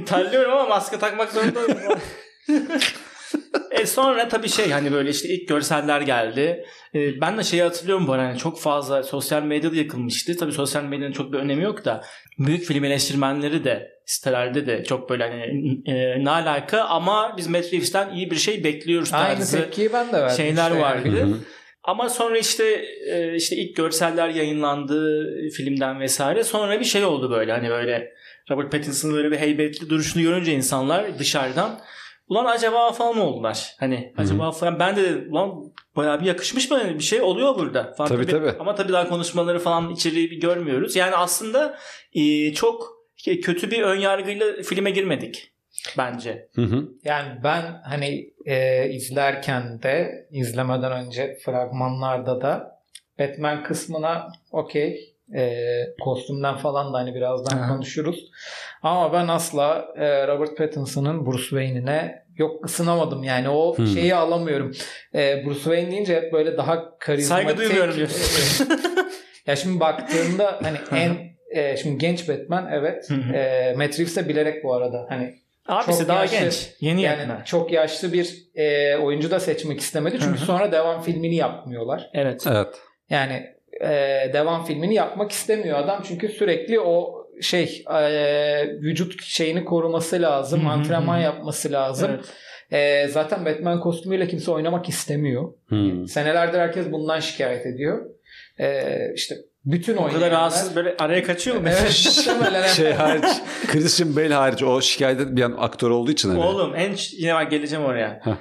S1: İtalyorum ama maske takmak zorundayım. e sonra tabii şey hani böyle işte ilk görseller geldi. E, ben de şeyi hatırlıyorum bu arada hani çok fazla sosyal medyada yakılmıştı. Tabii sosyal medyanın çok bir önemi yok da büyük film eleştirmenleri de sitelerde de çok böyle hani e, ne alaka ama biz Matt Reeves'ten iyi bir şey bekliyoruz
S3: Aynı
S1: tarzı
S3: tepkiyi ben de verdim.
S1: şeyler
S3: işte
S1: vardı.
S3: yani.
S1: Ama sonra işte e, işte ilk görseller yayınlandı filmden vesaire. Sonra bir şey oldu böyle hani böyle Robert Pattinson'ın böyle bir heybetli duruşunu görünce insanlar dışarıdan ulan acaba falan mı oldular? Hani
S2: hı.
S1: acaba falan ben de dedim, ulan bayağı bir yakışmış mı bir şey oluyor burada. Falan.
S2: Tabii, tabii.
S1: Ama tabii daha konuşmaları falan içeriği bir görmüyoruz. Yani aslında e, çok kötü bir ön yargıyla filme girmedik bence.
S2: Hı hı.
S3: Yani ben hani e, izlerken de izlemeden önce fragmanlarda da Batman kısmına okey e, kostümden falan da hani birazdan
S1: Aha.
S3: konuşuruz. Ama ben asla e, Robert Pattinson'ın Bruce Wayne'ine yok ısınamadım yani o
S2: Hmm.
S3: şeyi alamıyorum. E, Bruce Wayne deyince hep böyle daha karizmatik.
S1: Saygı duymuyorum diyorsun.
S3: ya şimdi baktığında hani en e, şimdi genç Batman evet. E, Matt Reeves de bilerek bu arada hani
S1: Abisi
S3: Çok
S1: daha
S3: yaşlı.
S1: genç. Yeni
S3: yani
S1: yetme.
S3: çok yaşlı bir e, oyuncu da seçmek istemedi. Çünkü
S1: Hı hı.
S3: sonra devam filmini yapmıyorlar.
S1: Evet.
S2: Evet.
S3: Yani e, devam filmini yapmak istemiyor adam. Çünkü sürekli o şey e, vücut şeyini koruması lazım.
S1: Hı hı
S3: antrenman
S1: hı.
S3: yapması lazım.
S1: Evet.
S3: E, zaten Batman kostümüyle kimse oynamak istemiyor.
S2: Hmm.
S3: Senelerdir herkes bundan şikayet ediyor. E, işte bütün
S1: O
S3: oynayanlar...
S1: kadar rahatsız böyle araya kaçıyor mu?
S3: Evet muhtemelen.
S2: Şey hariç Christian Bale hariç o şikayet etmeyen aktör olduğu için hani.
S1: Oğlum en yine bak geleceğim oraya.
S2: Heh.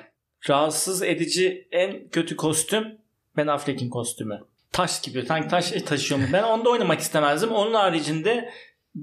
S1: Rahatsız edici en kötü kostüm Ben Affleck'in kostümü. Taş gibi. Sanki taş taşıyor mu? Ben onda oynamak istemezdim. Onun haricinde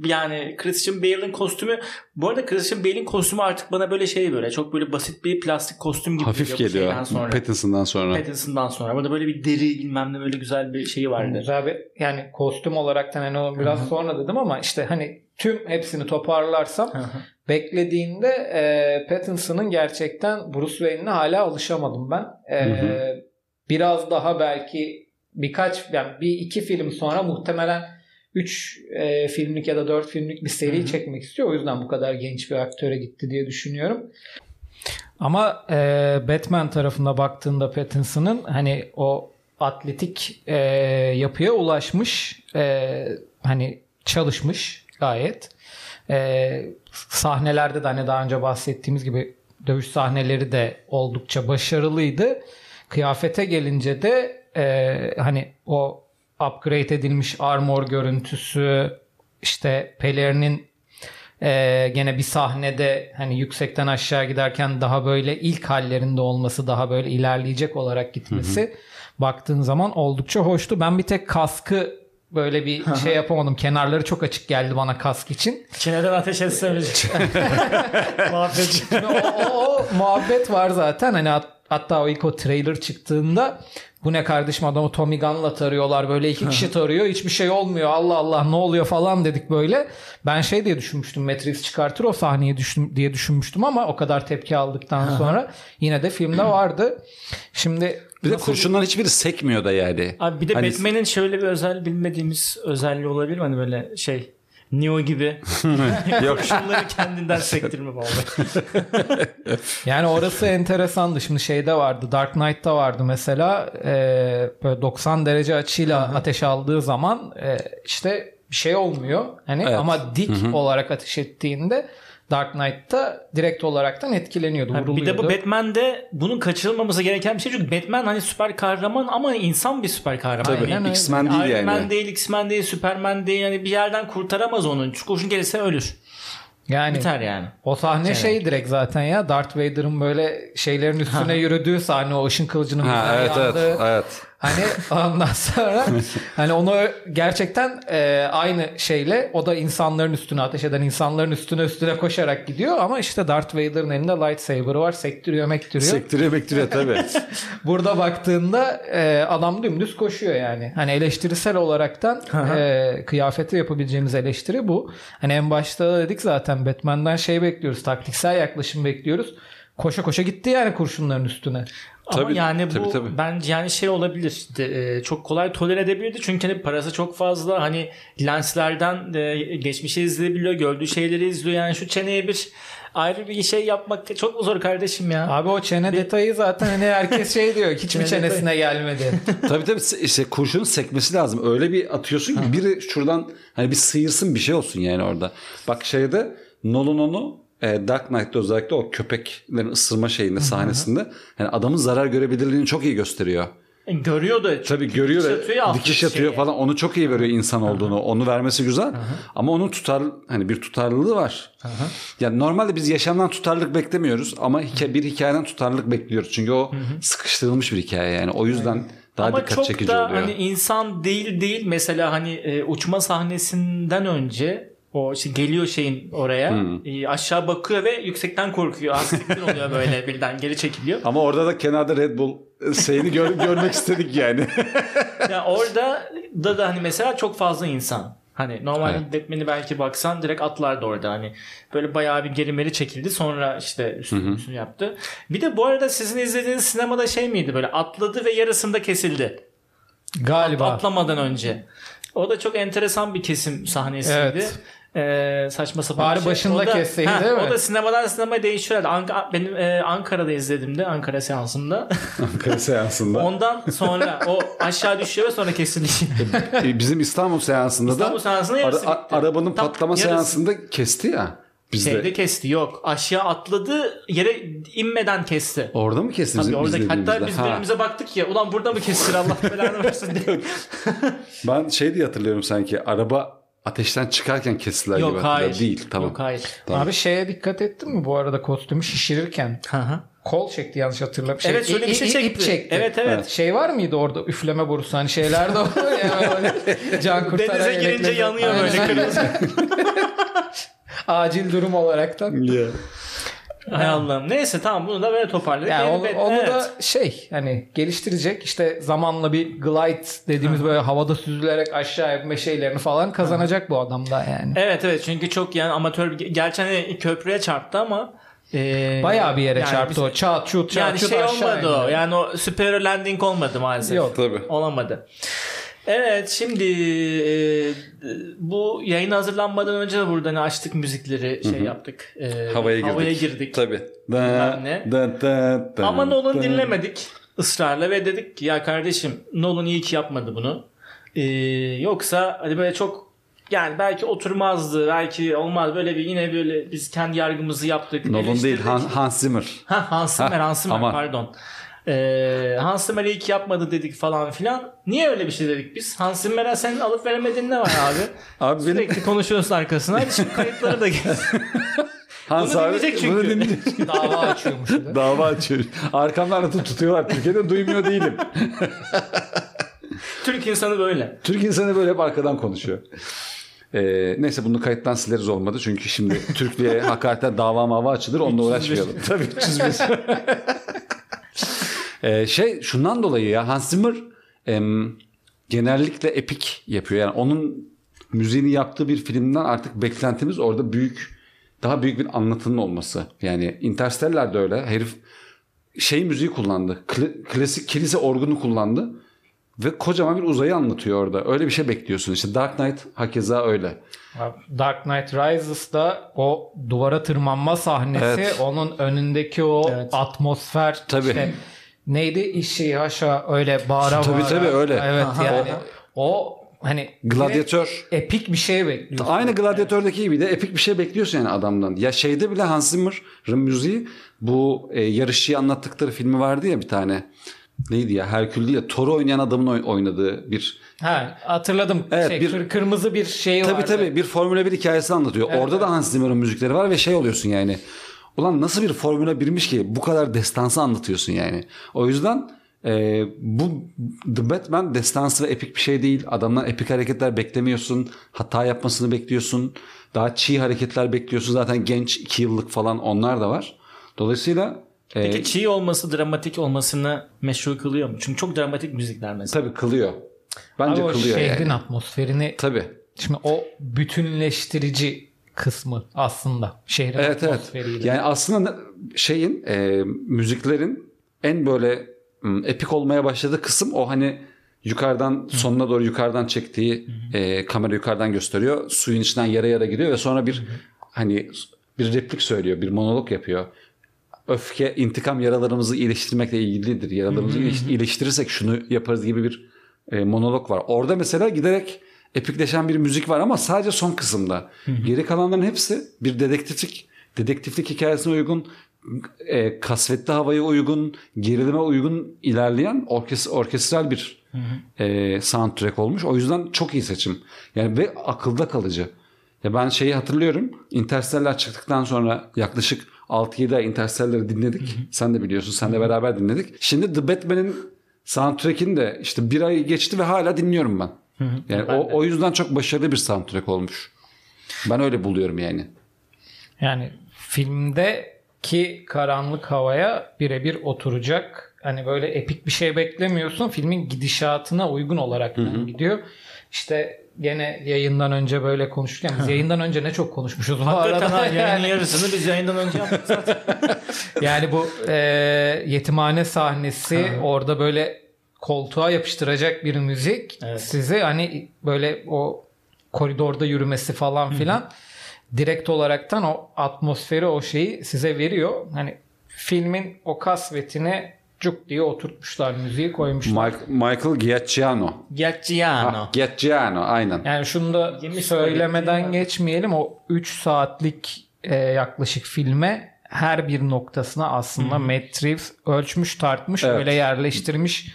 S1: yani Christian Bale'in kostümü bu arada Christian Bale'in kostümü artık bana böyle şey böyle çok böyle basit bir plastik kostüm gibi
S2: Hafif geliyor.
S1: sonra.
S2: Pattinson'dan sonra.
S1: Pattinson'dan sonra. Burada böyle bir deri bilmem ne böyle güzel bir şeyi vardı.
S3: Güzel bir yani kostüm olarak da hani o biraz
S1: Hı hı.
S3: sonra dedim ama işte hani tüm hepsini toparlarsam
S1: Hı hı.
S3: beklediğinde e, Pattinson'ın gerçekten Bruce Wayne'ine hala alışamadım ben. E. Biraz daha belki birkaç yani bir iki film sonra muhtemelen 3 filmlik ya da 4 filmlik bir seri
S1: Hı hı.
S3: çekmek istiyor. O yüzden bu kadar genç bir aktöre gitti diye düşünüyorum. Ama e, Batman tarafında baktığında Pattinson'ın hani o atletik e, yapıya ulaşmış e, hani çalışmış gayet. E, sahnelerde de hani daha önce bahsettiğimiz gibi dövüş sahneleri de oldukça başarılıydı. Kıyafete gelince de e, hani o upgrade edilmiş armor görüntüsü işte pelerinin ee, gene bir sahnede hani yüksekten aşağı giderken daha böyle ilk hallerinde olması daha böyle ilerleyecek olarak gitmesi hı hı. baktığın zaman oldukça hoştu. Ben bir tek kaskı böyle bir şey yapamadım. Kenarları çok açık geldi bana kask için.
S1: Çineden ateş etsemiz.
S3: muhabbet. o, o, o muhabbet var zaten. Hani hat, hatta o ilk o trailer çıktığında bu ne kardeşim adamı Tommy Gunn'la tarıyorlar böyle iki kişi tarıyor hiçbir şey olmuyor Allah Allah ne oluyor falan dedik böyle. Ben şey diye düşünmüştüm Matrix çıkartır o sahneyi düşün, diye düşünmüştüm ama o kadar tepki aldıktan sonra yine de filmde vardı. Şimdi
S2: bir de kurşunların hiçbiri sekmiyor da yani.
S1: Abi bir de hani... Batman'in şöyle bir özel bilmediğimiz özelliği olabilir mi? Hani böyle şey Neo gibi. Yok. Şunları kendinden sektirme vallahi.
S3: yani orası enteresandı. Şimdi şeyde vardı. Dark Knight'ta vardı mesela. E, böyle 90 derece açıyla ateş aldığı zaman e, işte bir şey olmuyor. Hani evet. ama dik Hı-hı. olarak ateş ettiğinde Dark Knight'ta direkt olaraktan etkileniyordu,
S1: ha, Bir de bu Batman'de bunun kaçırılmaması gereken bir şey çünkü Batman hani süper kahraman ama insan bir süper kahraman.
S2: Tabii yani, X-Men değil
S1: Iron
S2: yani.
S1: Man değil, X-Men değil, Superman değil. Yani bir yerden kurtaramaz onun. Çünkü kurşun gelirse ölür.
S3: Yani
S1: Biter yani.
S3: O sahne yani. şey direkt zaten ya Darth Vader'ın böyle şeylerin üstüne yürüdüğü sahne o ışın kılıcının
S2: ha, evet, yandığı. Evet, evet.
S3: Hani ondan sonra hani onu gerçekten e, aynı şeyle o da insanların üstüne ateş eden insanların üstüne üstüne koşarak gidiyor ama işte Darth Vader'ın elinde lightsaber'ı var sektiriyor mektiriyor.
S2: Sektiriyor mektiriyor tabii.
S3: Burada baktığında e, adam dümdüz koşuyor yani. Hani eleştirisel olaraktan e, kıyafete yapabileceğimiz eleştiri bu. Hani en başta dedik zaten Batman'dan şey bekliyoruz taktiksel yaklaşım bekliyoruz. Koşa koşa gitti yani kurşunların üstüne.
S1: Ama tabii, yani bu tabii, tabii. bence yani şey olabilir. İşte, e, çok kolay tolere edebilirdi. Çünkü hani parası çok fazla. Hani lenslerden e, geçmişe izleyebiliyor. Gördüğü şeyleri izliyor. Yani şu çeneye bir ayrı bir şey yapmak çok zor kardeşim ya.
S3: Abi o çene bir... detayı zaten hani herkes şey diyor. Hiç mi çenesine gelmedi?
S2: tabii tabii işte kurşunun sekmesi lazım. Öyle bir atıyorsun ki biri şuradan hani bir sıyırsın bir şey olsun yani orada. Bak şeyde Nolan onu e, Dark Knight'ta özellikle o köpeklerin ısırma şeyinde sahnesinde yani adamın zarar görebilirliğini çok iyi gösteriyor.
S1: E, görüyor da.
S2: Tabii görüyor dikiş atıyor, dikiş atıyor şeye. falan onu çok iyi veriyor insan olduğunu. Hı-hı. Onu vermesi güzel. Hı-hı. Ama onun tutar hani bir tutarlılığı var. Hı-hı. Yani normalde biz yaşamdan tutarlılık beklemiyoruz ama hikaye, bir hikayeden tutarlılık bekliyoruz. Çünkü o Hı-hı. sıkıştırılmış bir hikaye yani. O yüzden Aynen. daha Ama dikkat çekici oluyor.
S1: Ama çok da hani insan değil değil mesela hani e, uçma sahnesinden önce o işte geliyor şeyin oraya. Hmm. E, aşağı bakıyor ve yüksekten korkuyor. Asiktir oluyor böyle birden geri çekiliyor.
S2: Ama orada da kenarda Red Bull şeyini gör, görmek istedik yani.
S1: ya yani orada da da hani mesela çok fazla insan. Hani normal evet. Batman'i belki baksan direkt atlardı orada hani. Böyle bayağı bir gerimeri çekildi sonra işte üstünü, üstünü yaptı. Bir de bu arada sizin izlediğiniz sinemada şey miydi böyle atladı ve yarısında kesildi.
S3: Galiba.
S1: At, atlamadan önce. O da çok enteresan bir kesim sahnesiydi. Evet e, saçma sapan
S3: Bari
S1: şey.
S3: başında o da, kesseydi ha, değil mi?
S1: O da sinemadan sinemaya değişiyor. Ank- benim e, Ankara'da izledim de Ankara seansında.
S2: Ankara seansında.
S1: Ondan sonra o aşağı düşüyor ve sonra kesiliyor.
S2: E, bizim İstanbul seansında
S1: İstanbul
S2: da
S1: seansında yarısı
S2: ara, arabanın Tam patlama yarısı. seansında kesti ya.
S1: Bizde. Şeyde kesti yok. Aşağı atladı yere inmeden kesti.
S2: Orada mı kesti bizim
S1: orada, Hatta biz ha. birbirimize baktık ya ulan burada mı kestir Allah belanı versin diye.
S2: ben şey diye hatırlıyorum sanki araba ateşten çıkarken kestiler Yok, gibi hayır. değil. Tamam.
S1: Yok hayır.
S2: Tamam.
S3: Abi şeye dikkat ettin mi bu arada kostümü şişirirken?
S1: Hı
S3: Kol çekti yanlış hatırlamıyorum.
S1: Şey, evet şöyle bir şey çekti.
S3: İp çekti.
S1: Evet evet.
S3: Şey var mıydı orada üfleme borusu hani şeyler de olur ya böyle can kurtaran
S1: Denize girince yanıyor böyle kırmızı.
S3: Acil durum olaraktan.
S2: Yeah.
S1: Hay Allah'ım. Neyse tamam bunu da böyle toparladık.
S3: Yani onu, onu evet. da şey hani geliştirecek işte zamanla bir glide dediğimiz böyle havada süzülerek aşağı yapma şeylerini falan kazanacak bu adam da yani.
S1: Evet evet çünkü çok yani amatör gerçi hani köprüye çarptı ama
S3: ee, Bayağı bir yere yani çarptı biz, o. Çat çut çat
S1: yani
S3: çut
S1: şey olmadı o. Yani o süper landing olmadı maalesef.
S2: Yok tabii.
S1: Olamadı. Evet şimdi e, bu yayın hazırlanmadan önce de burada hani açtık müzikleri şey yaptık. E,
S2: Havaya girdik.
S1: Havaya girdik.
S2: Tabii.
S1: Ne.
S2: Da, da, da,
S1: Ama Nolan
S2: da.
S1: dinlemedik ısrarla ve dedik ki ya kardeşim Nolan iyi ki yapmadı bunu. Ee, yoksa hani böyle çok yani belki oturmazdı belki olmaz böyle bir yine böyle biz kendi yargımızı yaptık.
S2: Nolan değil. Han- Hans Zimmer.
S1: Ha, Hans Zimmer,
S2: Ha,
S1: Hans Zimmer
S2: aman.
S1: pardon. Ee, Hans Zimmer ki yapmadı dedik falan filan. Niye öyle bir şey dedik biz? Hans Zimmer'e senin alıp veremediğin ne var abi?
S2: Abi benim
S1: Sürekli konuşuyorsun arkasına. Hadi şimdi kayıtları da gel.
S2: Hans
S1: Bunu
S2: abi
S1: dinleyecek çünkü.
S2: bunu dinleyecek.
S3: Dava açıyormuş. de.
S2: Dava açıyor. Arkamdan atıp tutuyorlar. Türkiye'de duymuyor değilim.
S1: Türk insanı böyle.
S2: Türk insanı böyle hep arkadan konuşuyor. Ee, neyse bunu kayıttan sileriz olmadı. Çünkü şimdi Türklüğe hakaretten dava mava açılır. Onunla uğraşmayalım. Tabii 305. ee, şey şundan dolayı ya Hans Zimmer em, genellikle epik yapıyor. Yani onun müziğini yaptığı bir filmden artık beklentimiz orada büyük daha büyük bir anlatının olması. Yani Interstellar da öyle. Herif şey müziği kullandı. Kla- klasik kilise orgunu kullandı. Ve kocaman bir uzayı anlatıyor orada. Öyle bir şey bekliyorsun. İşte Dark Knight hakeza öyle.
S3: Dark Knight Rises'da o duvara tırmanma sahnesi
S2: Evet.
S3: onun önündeki o
S1: Evet.
S3: atmosfer
S2: Tabii.
S3: işte neydi işi haşa öyle bağıra
S2: Tabii,
S3: bağıra.
S2: tabii, öyle.
S3: Evet
S1: Aha.
S3: yani o hani
S2: Gladyatör.
S3: epik bir şey bekliyorsun.
S2: Aynı Gladiator'daki gibi de epik bir şey bekliyorsun yani adamdan. Ya şeyde bile Hans Zimmer'ın müziği bu e, yarışçıyı anlattıkları filmi vardı ya bir tane. Neydi ya Herkül değil ya Thor'u oynayan adamın oy- oynadığı bir
S3: Ha hatırladım.
S2: Evet,
S3: şey,
S2: bir-
S3: kır- kırmızı bir şey
S2: Tabii
S3: vardı.
S2: tabii bir Formula 1 hikayesi anlatıyor.
S3: Evet,
S2: Orada da Hans Zimmer'ın müzikleri var ve şey oluyorsun yani. Ulan nasıl bir Formula 1'miş ki bu kadar destansı anlatıyorsun yani. O yüzden e, bu The Batman destansı ve epik bir şey değil. Adamdan epik hareketler beklemiyorsun. Hata yapmasını bekliyorsun. Daha çiğ hareketler bekliyorsun. Zaten genç 2 yıllık falan onlar da var. Dolayısıyla e,
S1: Peki çiğ olması dramatik olmasını meşru kılıyor mu? Çünkü çok dramatik müzikler mesela.
S2: tabii kılıyor. Bence
S3: Abi o
S2: kılıyor
S3: şehrin
S2: yani.
S3: atmosferini
S2: Tabii.
S3: şimdi o bütünleştirici kısmı aslında şehrin
S2: Evet evet. Yani aslında şeyin e, müziklerin en böyle epik olmaya başladığı kısım o hani yukarıdan sonuna doğru yukarıdan çektiği e, kamera yukarıdan gösteriyor. Suyun içinden yara yara gidiyor ve sonra bir hani bir replik söylüyor, bir monolog yapıyor. Öfke, intikam yaralarımızı iyileştirmekle ilgilidir. Yaralarımızı iyileş- iyileştirirsek şunu yaparız gibi bir e, monolog var. Orada mesela giderek epikleşen bir müzik var ama sadece son kısımda. Geri kalanların hepsi bir dedektiflik dedektiflik hikayesine uygun, e, kasvetli havaya uygun, gerilime uygun ilerleyen orkes orkestral bir e, soundtrack olmuş. O yüzden çok iyi seçim. Yani ve akılda kalıcı. Ya ben şeyi hatırlıyorum. Interstellar çıktıktan sonra yaklaşık 6-7 ay Interstellar'ı dinledik. Sen de biliyorsun. Sen de beraber dinledik. Şimdi The Batman'in soundtrack'ini de işte bir ay geçti ve hala dinliyorum ben. Yani o, o yüzden çok başarılı bir soundtrack olmuş. Ben öyle buluyorum yani.
S3: Yani filmdeki karanlık havaya birebir oturacak. Hani böyle epik bir şey beklemiyorsun. Filmin gidişatına uygun olarak gidiyor. İşte gene yayından önce böyle konuşurken biz yayından önce ne çok konuşmuşuz bu
S1: Hakikaten
S3: arada.
S1: yayının
S3: Yani,
S1: yarısını biz yayından önce yaptık zaten.
S3: yani bu e, yetimhane sahnesi orada böyle koltuğa yapıştıracak bir müzik
S1: Evet.
S3: sizi hani böyle o koridorda yürümesi falan filan direkt olaraktan o atmosferi o şeyi size veriyor. Hani filmin o kasvetine cuk diye oturtmuşlar müziği koymuşlar.
S2: Mike- Michael Giacchino.
S1: Giacchiano.
S2: Ha, Giacchino aynen.
S3: Yani şunu da
S1: Yemiş
S3: söylemeden geçmeyelim. O 3 saatlik e, yaklaşık filme her bir noktasına aslında Matt Reeves ölçmüş tartmış
S2: Evet.
S3: öyle yerleştirmiş.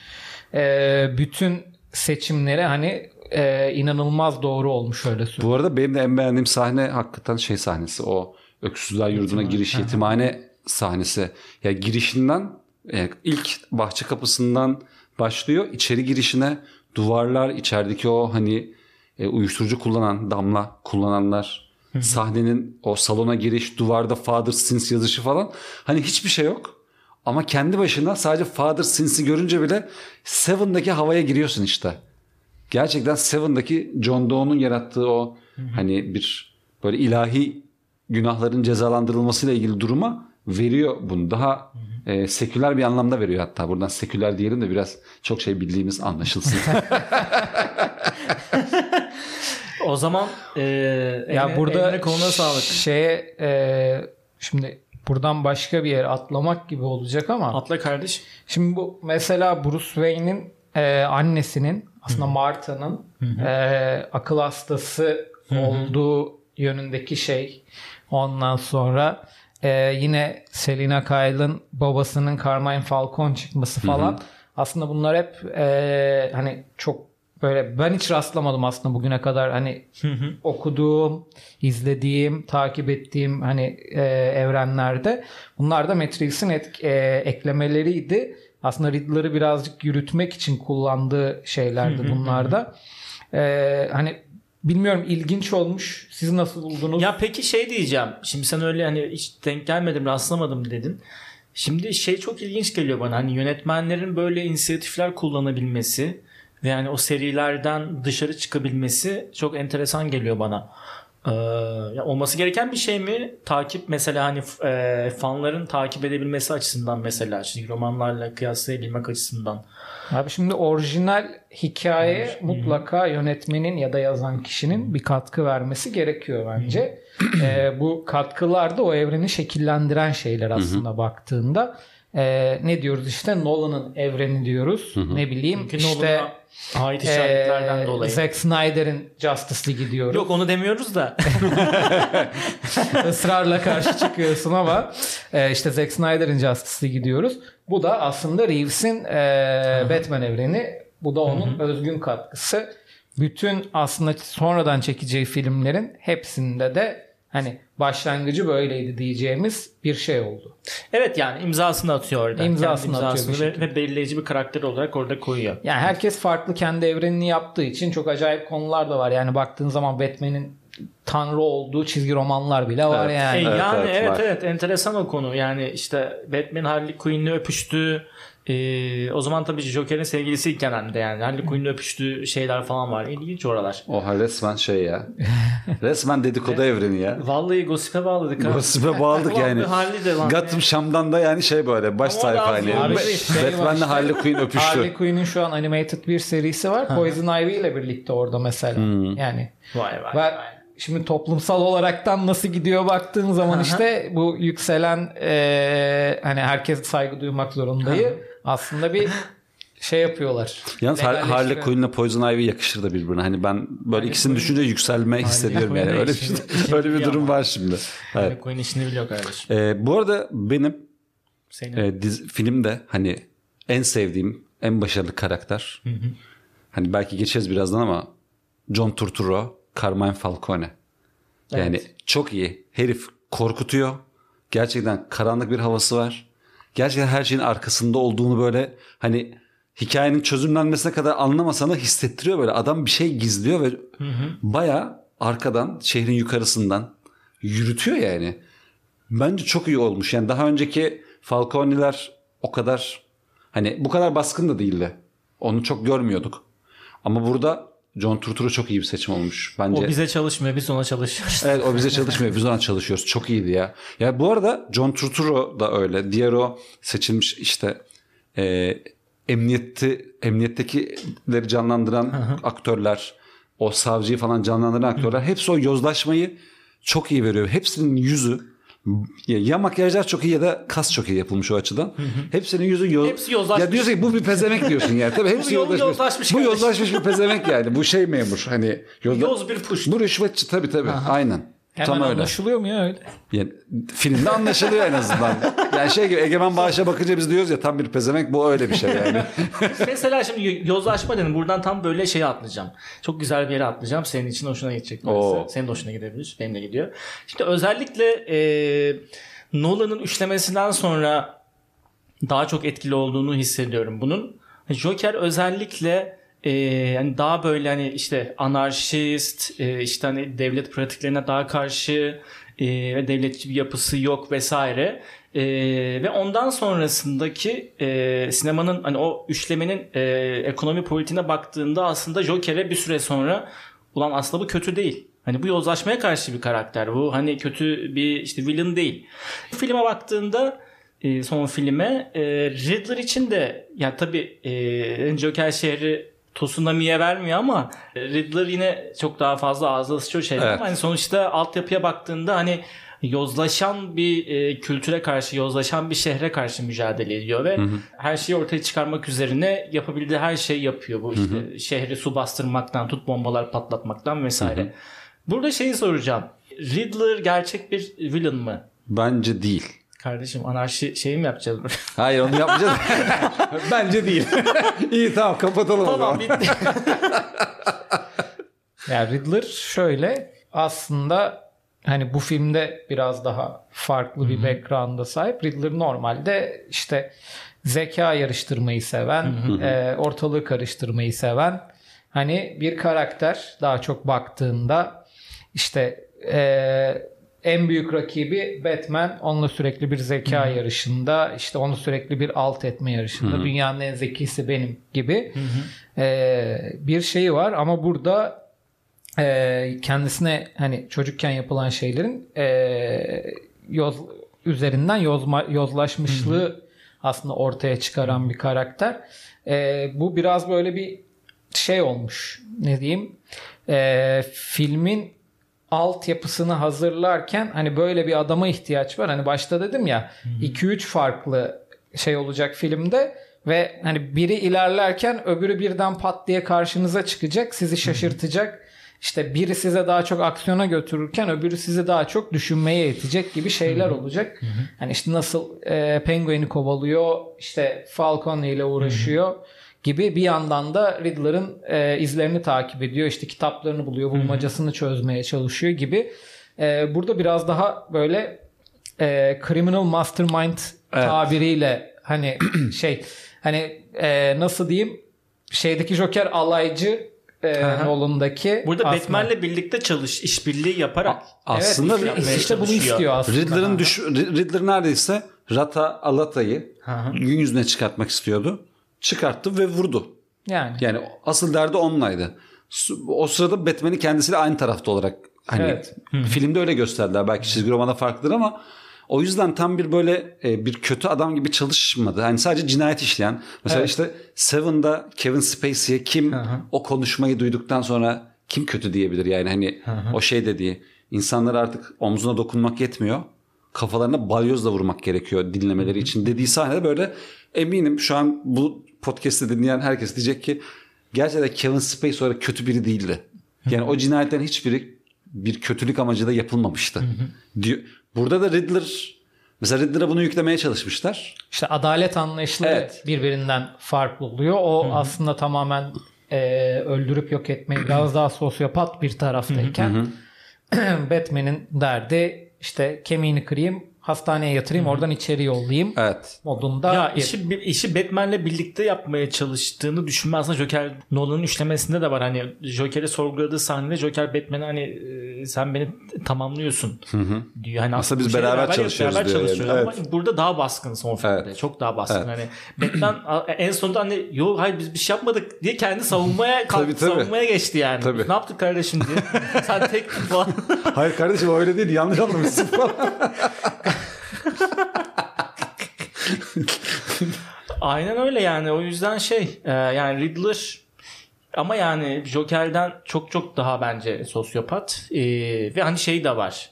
S3: E, bütün seçimleri hani e, inanılmaz doğru olmuş öyle söyleyeyim.
S2: Bu arada benim de en beğendiğim sahne hakikaten şey sahnesi. O Öksüzler Yurdu'na giriş yetimhane sahnesi. Ya girişinden e, ilk bahçe kapısından başlıyor. içeri girişine duvarlar, içerideki o hani e, uyuşturucu kullanan, damla kullananlar, sahnenin o salona giriş, duvarda Father Sins yazışı falan. Hani hiçbir şey yok. Ama kendi başına sadece Father Sins'i görünce bile Seven'daki havaya giriyorsun işte gerçekten Seven'daki John Doe'nun yarattığı o hani bir böyle ilahi günahların cezalandırılmasıyla ilgili duruma veriyor bunu. Daha e, seküler bir anlamda veriyor hatta. Buradan seküler diyelim de biraz çok şey bildiğimiz anlaşılsın.
S1: O zaman e,
S3: Ya
S1: eline-
S3: burada
S1: eline koluna sağlık.
S3: Şeye e, şimdi buradan başka bir yere atlamak gibi olacak ama
S1: Atla kardeş.
S3: şimdi bu mesela Bruce Wayne'in e, annesinin aslında Martha'nın e, akıl hastası olduğu yönündeki şey. Ondan sonra e, yine Selina Kyle'ın babasının Carmine Falcone çıkması falan. Aslında bunlar hep e, hani çok böyle ben hiç rastlamadım aslında bugüne kadar hani okuduğum, izlediğim, takip ettiğim hani e, evrenlerde bunlar da Matrix'in et- e, eklemeleriydi. Aslında Riddler'ı birazcık yürütmek için kullandığı şeylerdi bunlar da. E, hani bilmiyorum ilginç olmuş. Siz nasıl buldunuz?
S1: Ya peki şey diyeceğim. Şimdi sen öyle hani hiç denk gelmedim, rastlamadım dedin. Şimdi şey çok ilginç geliyor bana. Hani yönetmenlerin böyle inisiyatifler kullanabilmesi yani o serilerden dışarı çıkabilmesi çok enteresan geliyor bana. Ee, olması gereken bir şey mi? Takip mesela hani e, fanların takip edebilmesi açısından mesela çizgi romanlarla kıyaslayabilmek açısından.
S3: Abi şimdi orijinal hikaye mutlaka yönetmenin ya da yazan kişinin bir katkı vermesi gerekiyor bence. Ee, bu katkılar da o evreni şekillendiren şeyler aslında baktığında. Ee, ne diyoruz işte Nolan'ın evreni diyoruz. Ne bileyim
S1: Çünkü
S3: işte
S1: Nolan'a ait işaretlerden
S3: ee,
S1: dolayı.
S3: Zack Snyder'in Justice League'i diyoruz.
S1: Yok onu demiyoruz da.
S3: ısrarla karşı çıkıyorsun ama e, işte Zack Snyder'in Justice League'i diyoruz. Bu da aslında Reeves'in e, Batman evreni. Bu da onun özgün katkısı. Bütün aslında sonradan çekeceği filmlerin hepsinde de hani başlangıcı böyleydi diyeceğimiz bir şey oldu.
S1: Evet yani imzasını atıyor orada.
S3: İmzasını atıyor bir
S1: imzasını ve,
S3: şekilde.
S1: ve belirleyici bir karakter olarak orada koyuyor.
S3: Yani herkes farklı kendi evrenini yaptığı için çok acayip konular da var. Yani baktığın zaman Batman'in tanrı olduğu çizgi romanlar bile var
S2: Evet.
S3: yani.
S1: E,
S2: Evet,
S1: yani
S2: evet,
S1: evet
S2: var.
S1: evet, enteresan o konu. Yani işte Batman Harley Quinn'le öpüştü. Ee, o zaman tabii Joker'in sevgilisiyken hem de yani Harley Quinn'le öpüştüğü şeyler falan var. İlginç oralar.
S2: Oha resmen şey ya. Resmen dedikodu evreni ya.
S1: Vallahi Gossip'e bağladık ha.
S2: Gossip'e bağladık yani.
S1: Harley de lan.
S2: Gotham Şam'dan da yani şey böyle baş
S1: Ama
S2: sayfa hani.
S3: Abi şey
S2: Batman'le
S3: işte.
S2: Harley Quinn öpüştü.
S3: Harley Quinn'in şu an animated bir serisi var. Poison Ivy ile birlikte orada mesela. Yani
S1: Vay vay
S3: ve
S1: vay.
S3: şimdi toplumsal olaraktan nasıl gidiyor baktığın zaman işte bu yükselen eee, hani herkes saygı duymak zorundayı aslında bir şey yapıyorlar.
S2: Yalnız Har-. Harley Quinn'le Poison Ivy yakışır da birbirine. Hani ben böyle ikisini düşünce yükselme hissediyorum yani. Öyle
S1: işini-
S2: bir, öyle bir durum
S1: ama.
S2: var şimdi. Evet.
S1: Harley Quinn işini biliyor kardeşim.
S2: Ee, bu arada benim
S1: Senin.
S2: e, filmde hani en sevdiğim, en başarılı karakter. Hani belki geçeceğiz birazdan ama John Turturro, Carmine Falcone. Yani
S1: Evet.
S2: çok iyi. Herif korkutuyor. Gerçekten karanlık bir havası var. Gerçekten her şeyin arkasında olduğunu böyle hani hikayenin çözümlenmesine kadar anlamasan da hissettiriyor böyle. Adam bir şey gizliyor ve baya arkadan şehrin yukarısından yürütüyor yani. Bence çok iyi olmuş. Yani daha önceki Falcone'ler o kadar hani bu kadar baskın da değildi. Onu çok görmüyorduk. Ama burada John Turturro çok iyi bir seçim olmuş. Bence.
S1: O bize çalışmıyor biz ona çalışıyoruz.
S2: Evet o bize çalışmıyor. Biz ona çalışıyoruz. Çok iyiydi ya. Ya bu arada John Turturro da öyle. Diğer o seçilmiş işte e, emniyeti emniyettekileri canlandıran aktörler, o savcıyı falan canlandıran aktörler hepsi o yozlaşmayı çok iyi veriyor. Hepsinin yüzü ya, ya makyajlar çok iyi ya da kas çok iyi yapılmış o açıdan. Hepsinin yüzü yoz...
S1: Hepsi yozlaşmış.
S2: Ya diyorsun ki bu bir pezemek diyorsun yani. Tabii hepsi
S1: Bu yol-
S2: yozlaşmış. Bu yozlaşmış bir pezemek yani. Bu şey memur hani yozla-
S1: Yoz bir puş.
S2: bu rüşvetçi tabii tabii. Aynen.
S3: Hemen
S2: Tam öyle.
S3: anlaşılıyor mu ya öyle?
S2: Yani, filmde anlaşılıyor en azından. Yani şey gibi Egemen Bağış'a bakınca biz diyoruz ya tam bir pezemek bu öyle bir şey yani.
S1: Mesela şimdi yozlaşma dedim. Buradan tam böyle şeye atlayacağım. Çok güzel bir yere atlayacağım. Senin için hoşuna gidecek. Senin de hoşuna gidebilir. Benim de gidiyor. Şimdi özellikle e, Nolan'ın üçlemesinden sonra daha çok etkili olduğunu hissediyorum bunun. Joker özellikle e, yani daha böyle hani işte anarşist, e, işte hani devlet pratiklerine daha karşı e, ve devletçi bir yapısı yok vesaire. E, ve ondan sonrasındaki e, sinemanın hani o üçlemenin e, ekonomi politiğine baktığında aslında Joker'e bir süre sonra ulan aslında bu kötü değil. Hani bu yozlaşmaya karşı bir karakter bu. Hani kötü bir işte villain değil. Filme baktığında e, son filme. E, Riddler için de ya tabii Joker şehri Tsunami'ye vermiyor ama Riddler yine çok daha fazla ağzı sıçıyor şeyler
S2: Evet.
S1: ama hani sonuçta altyapıya baktığında hani yozlaşan bir e, kültüre karşı, yozlaşan bir şehre karşı mücadele ediyor ve her şeyi ortaya çıkarmak üzerine yapabildiği her şeyi yapıyor. Bu işte şehri su bastırmaktan tut bombalar patlatmaktan vesaire. Burada şeyi soracağım. Riddler gerçek bir villain mı?
S2: Bence değil.
S1: Kardeşim anarşi şeyi mi yapacağız?
S2: Hayır onu yapmayacağız. Bence değil. İyi tamam kapatalım o
S1: tamam
S2: zaman.
S1: bitti.
S3: Yani Riddler şöyle aslında hani bu filmde biraz daha farklı bir background'a sahip. Riddler normalde işte zeka yarıştırmayı seven, e, ortalığı karıştırmayı seven hani bir karakter daha çok baktığında işte e, en büyük rakibi Batman onunla sürekli bir zeka yarışında işte onu sürekli bir alt etme yarışında dünyanın en zekisi benim gibi e, bir şeyi var ama burada e, kendisine hani çocukken yapılan şeylerin e, yoz üzerinden yozma, yozlaşmışlığı aslında ortaya çıkaran bir karakter. E, bu biraz böyle bir şey olmuş. Ne diyeyim? E, filmin altyapısını hazırlarken hani böyle bir adama ihtiyaç var. Hani başta dedim ya 2-3 farklı şey olacak filmde ve hani biri ilerlerken öbürü birden pat diye karşınıza çıkacak. Sizi şaşırtacak. İşte biri size daha çok aksiyona götürürken öbürü sizi daha çok düşünmeye itecek gibi şeyler olacak. Hani işte nasıl e, Penguin'i kovalıyor, işte Falcon ile uğraşıyor gibi bir yandan da Riddler'ın e, izlerini takip ediyor. İşte kitaplarını buluyor, bulmacasını çözmeye çalışıyor gibi. E, burada biraz daha böyle e, criminal mastermind
S2: Evet.
S3: tabiriyle hani şey hani e, nasıl diyeyim şeydeki Joker alaycı e. Nolan'daki
S1: Burada
S3: aslında-
S1: Batman'le birlikte çalış, işbirliği yaparak
S2: Aslında
S3: evet, işte, işte bunu istiyor aslında.
S2: Riddler'ın düş Riddler neredeyse Rata Alata'yı gün yüzüne çıkartmak istiyordu. Çıkarttı ve vurdu.
S3: Yani
S2: Yani asıl derdi onunlaydı. O sırada Batman'i kendisiyle aynı tarafta olarak hani
S3: Evet.
S2: filmde öyle gösterdiler. Belki çizgi romanda farklıdır ama o yüzden tam bir böyle e, bir kötü adam gibi çalışmadı. Hani sadece cinayet işleyen. Mesela
S3: Evet.
S2: işte Seven'da Kevin Spacey'e kim o konuşmayı duyduktan sonra kim kötü diyebilir yani hani o şey dediği insanlar artık omzuna dokunmak yetmiyor. Kafalarına balyozla vurmak gerekiyor dinlemeleri için dediği sahnede böyle eminim şu an bu podcast'i dinleyen herkes diyecek ki gerçekten Kevin Spacey olarak kötü biri değildi. Yani o cinayetlerin hiçbiri bir kötülük amacıyla yapılmamıştı. Diyor. Burada da Riddler mesela Riddler'a bunu yüklemeye çalışmışlar.
S3: işte adalet anlayışları
S2: Evet.
S3: birbirinden farklı oluyor. O aslında tamamen e, öldürüp yok etmeyi biraz daha sosyopat bir taraftayken Batman'in derdi işte kemiğini kırayım, hastaneye yatırayım, oradan içeri yollayayım
S2: Evet.
S3: modunda
S1: Ya
S3: bir-
S1: işi, işi Batman'le birlikte yapmaya çalıştığını düşünme aslında Joker Nolan'ın üçlemesinde de var. Hani Joker'i sorguladığı sahnede Joker Batman'e hani e, sen beni tamamlıyorsun diyor. Hani
S2: Aslında biz
S1: şeyi
S2: beraber çalışıyoruz
S1: beraber
S2: diyor yani.
S1: çalışıyorlar
S2: Evet.
S1: Ama burada daha baskın son filmde.
S2: Evet.
S1: Çok daha baskın.
S2: Evet.
S1: Hani Batman en sonunda hani yok hayır biz bir şey yapmadık diye kendi savunmaya kalktı.
S2: Tabii, tabii.
S1: savunmaya geçti yani.
S2: Tabii.
S1: Ne yaptık kardeşim diye. sen tek falan.
S2: Hayır kardeşim öyle değil yanlış anlamışsın falan.
S1: Aynen öyle yani. O yüzden şey e, yani Riddler ama yani Joker'den çok çok daha bence sosyopat. E, ve hani şey de var.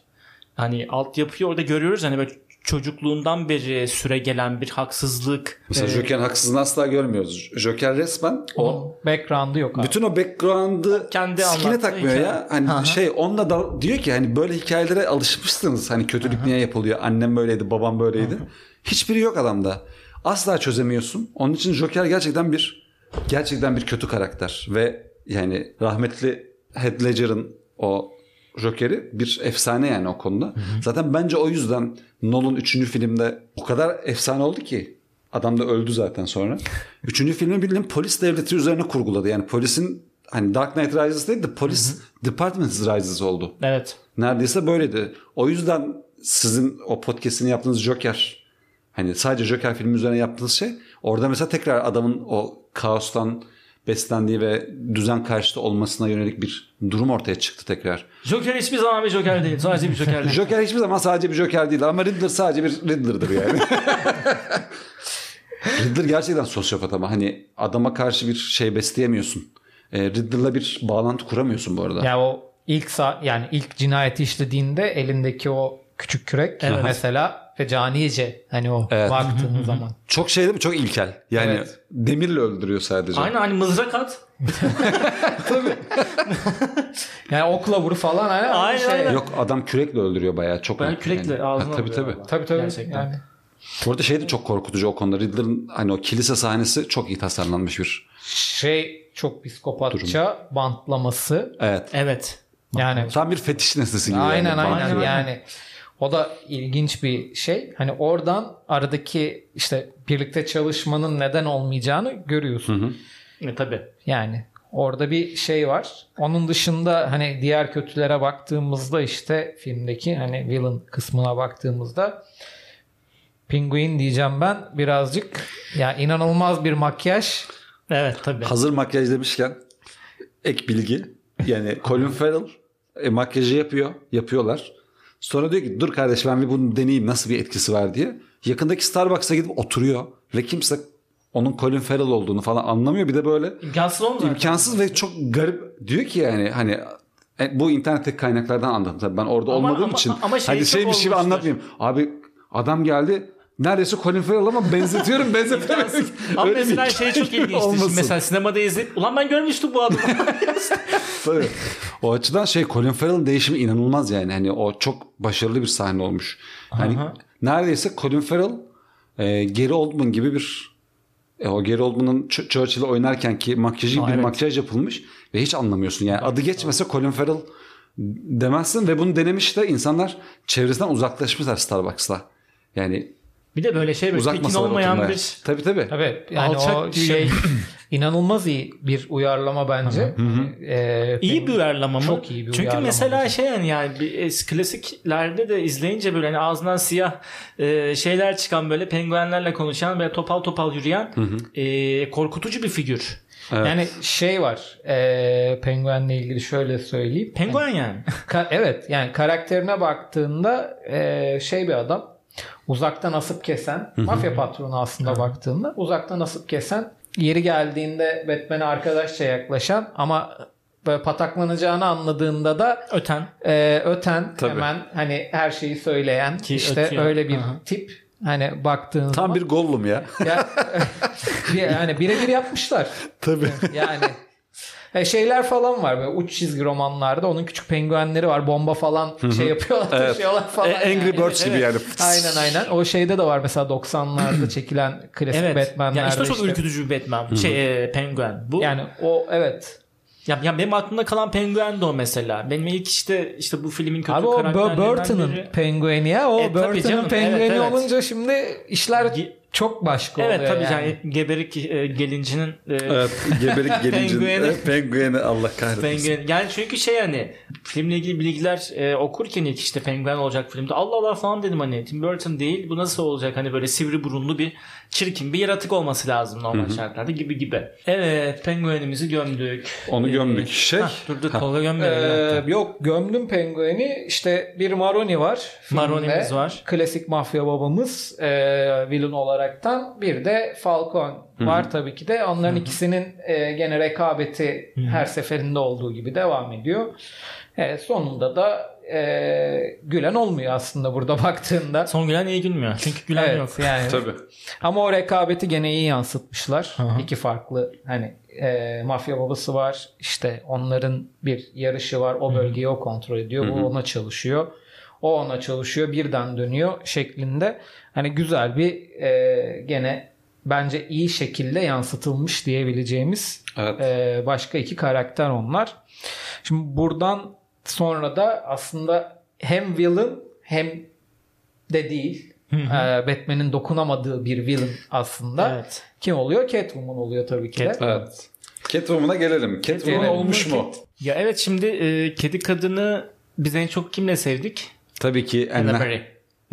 S1: Hani altyapıyı orada görüyoruz. Hani böyle çocukluğundan beri süre gelen bir haksızlık.
S2: Mesela
S1: e,
S2: Joker'in haksızlığını asla görmüyoruz. Joker resmen o
S3: background'ı yok abi.
S2: bütün o background'ı
S1: Kendi
S2: sikine
S1: anlattığı
S2: takmıyor
S1: hikaye.
S2: ya. Hani
S1: hı.
S2: şey onunla da diyor ki hani böyle hikayelere alışmışsınız. Hani kötülük niye yapılıyor? Annem böyleydi, babam böyleydi. Hiçbiri yok adamda. Asla çözemiyorsun. Onun için Joker gerçekten bir gerçekten bir kötü karakter ve yani rahmetli Heath Ledger'ın o Joker'i bir efsane yani o konuda. Zaten bence o yüzden Nolan 3. filmde o kadar efsane oldu ki adam da öldü zaten sonra. 3. filmi bildiğin polis devleti üzerine kurguladı. Yani polisin hani Dark Knight Rises değil de polis Department Rises oldu.
S1: Evet.
S2: Neredeyse böyleydi. O yüzden sizin o podcast'ini yaptığınız Joker hani sadece Joker filmi üzerine yaptığınız şey orada mesela tekrar adamın o kaostan beslendiği ve düzen karşıtı olmasına yönelik bir durum ortaya çıktı tekrar.
S1: Joker hiçbir zaman bir Joker değil. Sadece bir Joker değil.
S2: Joker hiçbir zaman sadece bir Joker değil ama Riddler sadece bir Riddler'dır yani. Riddler gerçekten sosyopat ama hani adama karşı bir şey besleyemiyorsun. E, Riddler'la bir bağlantı kuramıyorsun bu arada.
S3: Ya o ilk sa- yani ilk cinayeti işlediğinde elindeki o küçük kürek
S1: Evet.
S3: mesela ve canice hani o
S2: Evet.
S3: baktığın zaman.
S2: Çok şey değil mi? Çok ilkel. Yani
S3: Evet.
S2: demirle öldürüyor sadece.
S1: Aynen hani mızrak at.
S3: Yani okla vuru falan hani
S1: Aynen,
S3: şey.
S1: aynen.
S2: Yok adam kürekle öldürüyor bayağı. Çok
S1: Ben kürekle
S2: yani.
S1: ağzına
S2: Ha, Tabii tabii.
S1: valla.
S3: Tabii tabii.
S1: Gerçekten.
S3: Yani.
S2: Bu arada şey de çok korkutucu o konuda. Riddler'ın hani o kilise sahnesi çok iyi tasarlanmış bir.
S3: Şey çok psikopatça bantlaması.
S2: Evet.
S1: Evet.
S3: Yani
S2: Tam bir fetiş nesnesi gibi.
S3: aynen
S2: yani.
S3: aynen
S2: Bakıyor.
S3: yani. O da ilginç bir şey. Hani oradan aradaki işte birlikte çalışmanın neden olmayacağını görüyorsun.
S1: E, tabii.
S3: Yani orada bir şey var. Onun dışında hani diğer kötülere baktığımızda işte filmdeki hani villain kısmına baktığımızda Penguin diyeceğim ben birazcık ya inanılmaz bir makyaj.
S1: Evet tabii.
S2: Hazır makyaj demişken ek bilgi. Yani Colin Farrell e, makyajı yapıyor. Yapıyorlar. Sonra diyor ki dur kardeş ben bir bunu deneyeyim nasıl bir etkisi var diye. Yakındaki Starbucks'a gidip oturuyor. Ve kimse onun Colin Farrell olduğunu falan anlamıyor. Bir de böyle
S1: İmkansız olmuyor.
S2: imkansız ve çok garip diyor ki yani hani e, bu internetteki kaynaklardan anladım tabii ben orada
S1: Ama-
S2: olmadığım
S1: ama-
S2: için
S1: ama şey
S2: hadi şey bir şey anlatmayayım. Abi adam geldi neredeyse Colin Farrell ama benzetiyorum benzetiyorum.
S1: Ama
S2: Öyle
S1: mesela şey çok ilginçti.
S2: olmasın.
S1: Şimdi mesela sinemada izleyip ulan ben görmüştüm bu adamı.
S2: Tabii. O açıdan şey Colin Farrell'ın değişimi inanılmaz yani. Hani o çok başarılı bir sahne olmuş. Hani
S1: Aha.
S2: neredeyse Colin Farrell e, Gary Oldman gibi bir e, o Gary Oldman'ın Ch- Churchill'i oynarken ki makyajı gibi
S1: Aa,
S2: bir
S1: evet.
S2: makyaj yapılmış ve hiç anlamıyorsun. Yani adı geçmese Colin Farrell demezsin ve bunu denemiş de insanlar çevresinden uzaklaşmışlar Starbucks'la. Yani
S1: bir de böyle şey böyle
S2: uzak
S1: tekin olmayan
S2: oturmaya.
S1: bir
S2: Tabii tabii.
S3: Tabii yani
S1: Alçak
S3: o
S1: bir-
S3: şey inanılmaz iyi bir uyarlama bence. Ee,
S1: İyi bir uyarlama mı?
S3: Çok iyi bir
S1: Çünkü
S3: uyarlama
S1: mesela
S3: bence.
S1: şey yani, yani bir es- klasiklerde de izleyince böyle hani ağzından siyah e, şeyler çıkan böyle penguenlerle konuşan ve topal topal yürüyen e, korkutucu bir figür.
S2: Evet.
S3: Yani şey var. E, Penguen'le ilgili şöyle söyleyeyim.
S1: Penguen yani.
S3: Ka- evet yani karakterine baktığında e, şey bir adam uzaktan asıp kesen mafya patronu aslında baktığında uzaktan asıp kesen yeri geldiğinde Batman'e arkadaşça yaklaşan ama böyle pataklanacağını anladığında da
S1: Öten.
S3: e, öten
S2: Tabii.
S3: hemen hani her şeyi söyleyen
S1: Ki
S3: işte
S1: ötüyor.
S3: öyle bir
S1: Aha.
S3: tip hani baktığın
S2: Tam
S3: zaman
S2: bir Gollum ya.
S3: ya, yani birebir yapmışlar
S2: tabii.
S3: yani e, şeyler falan var böyle uç çizgi romanlarda onun küçük penguenleri var bomba falan şey yapıyorlar
S2: Evet.
S3: taşıyorlar falan.
S2: E, Angry
S3: yani.
S2: Birds gibi yani.
S3: Aynen aynen. O şeyde de var mesela 90'larda çekilen klasik
S1: Evet.
S3: Batman'lerde.
S1: Yani işte çok
S3: işte.
S1: ürkütücü bir Batman. Şey e, penguen. Bu
S3: Yani o evet.
S1: ya, ya benim aklımda kalan penguen de o mesela. Benim ilk işte işte bu filmin kötü
S3: Abi o Burton'ın
S1: biri-
S3: pengueni ya. O
S1: E,
S3: Burton'ın pengueni
S1: evet, evet.
S3: olunca şimdi işler
S1: Ge-
S3: çok başka
S1: Evet
S3: oluyor
S1: tabii
S3: yani.
S1: yani, geberik e, gelincinin e,
S2: Evet, geberik gelincin
S1: Pengueni.
S2: Allah kahretsin.
S1: Penguen. Yani çünkü şey hani filmle ilgili bilgiler e, okurken ilk işte penguen olacak filmde. Allah Allah falan dedim hani Tim Burton değil bu nasıl olacak hani böyle sivri burunlu bir çirkin bir yaratık olması lazım normal şartlarda gibi gibi. Evet penguenimizi gömdük.
S2: Onu
S1: Ee,
S2: gömdük. Şey,
S1: hah, dur dur Tolga
S3: Ee,
S1: gömmeyelim.
S3: yok gömdüm pengueni. İşte bir Maroni var. filmde.
S1: Maroni'miz var.
S3: Klasik mafya babamız e, villain olaraktan. Bir de Falcon var tabii ki de. Onların ikisinin e, gene rekabeti her seferinde olduğu gibi devam ediyor. E, sonunda da e, gülen olmuyor aslında burada baktığında.
S1: Son gülen iyi gülmüyor. Çünkü gülen
S3: Evet
S1: yok.
S3: yani.
S2: tabii.
S3: Ama o rekabeti gene iyi yansıtmışlar.
S1: hı.
S3: İki farklı hani e, mafya babası var. İşte onların bir yarışı var. O bölgeyi o kontrol ediyor. Bu ona çalışıyor. O ona çalışıyor. Birden dönüyor şeklinde. Hani güzel bir e, gene bence iyi şekilde yansıtılmış diyebileceğimiz
S2: Evet.
S3: e, başka iki karakter onlar. Şimdi buradan sonra da aslında hem villain hem de değil. Ee, Batman'in dokunamadığı bir villain aslında.
S1: Evet.
S3: Kim oluyor? Catwoman oluyor tabii ki de.
S1: Catwoman.
S2: Evet. Catwoman'a gelelim. Catwoman
S3: Gelelim.
S2: olmuş mu?
S1: Ya evet şimdi e, kedi kadını biz en çok kimle sevdik?
S2: Tabii ki Anne...
S1: Berry.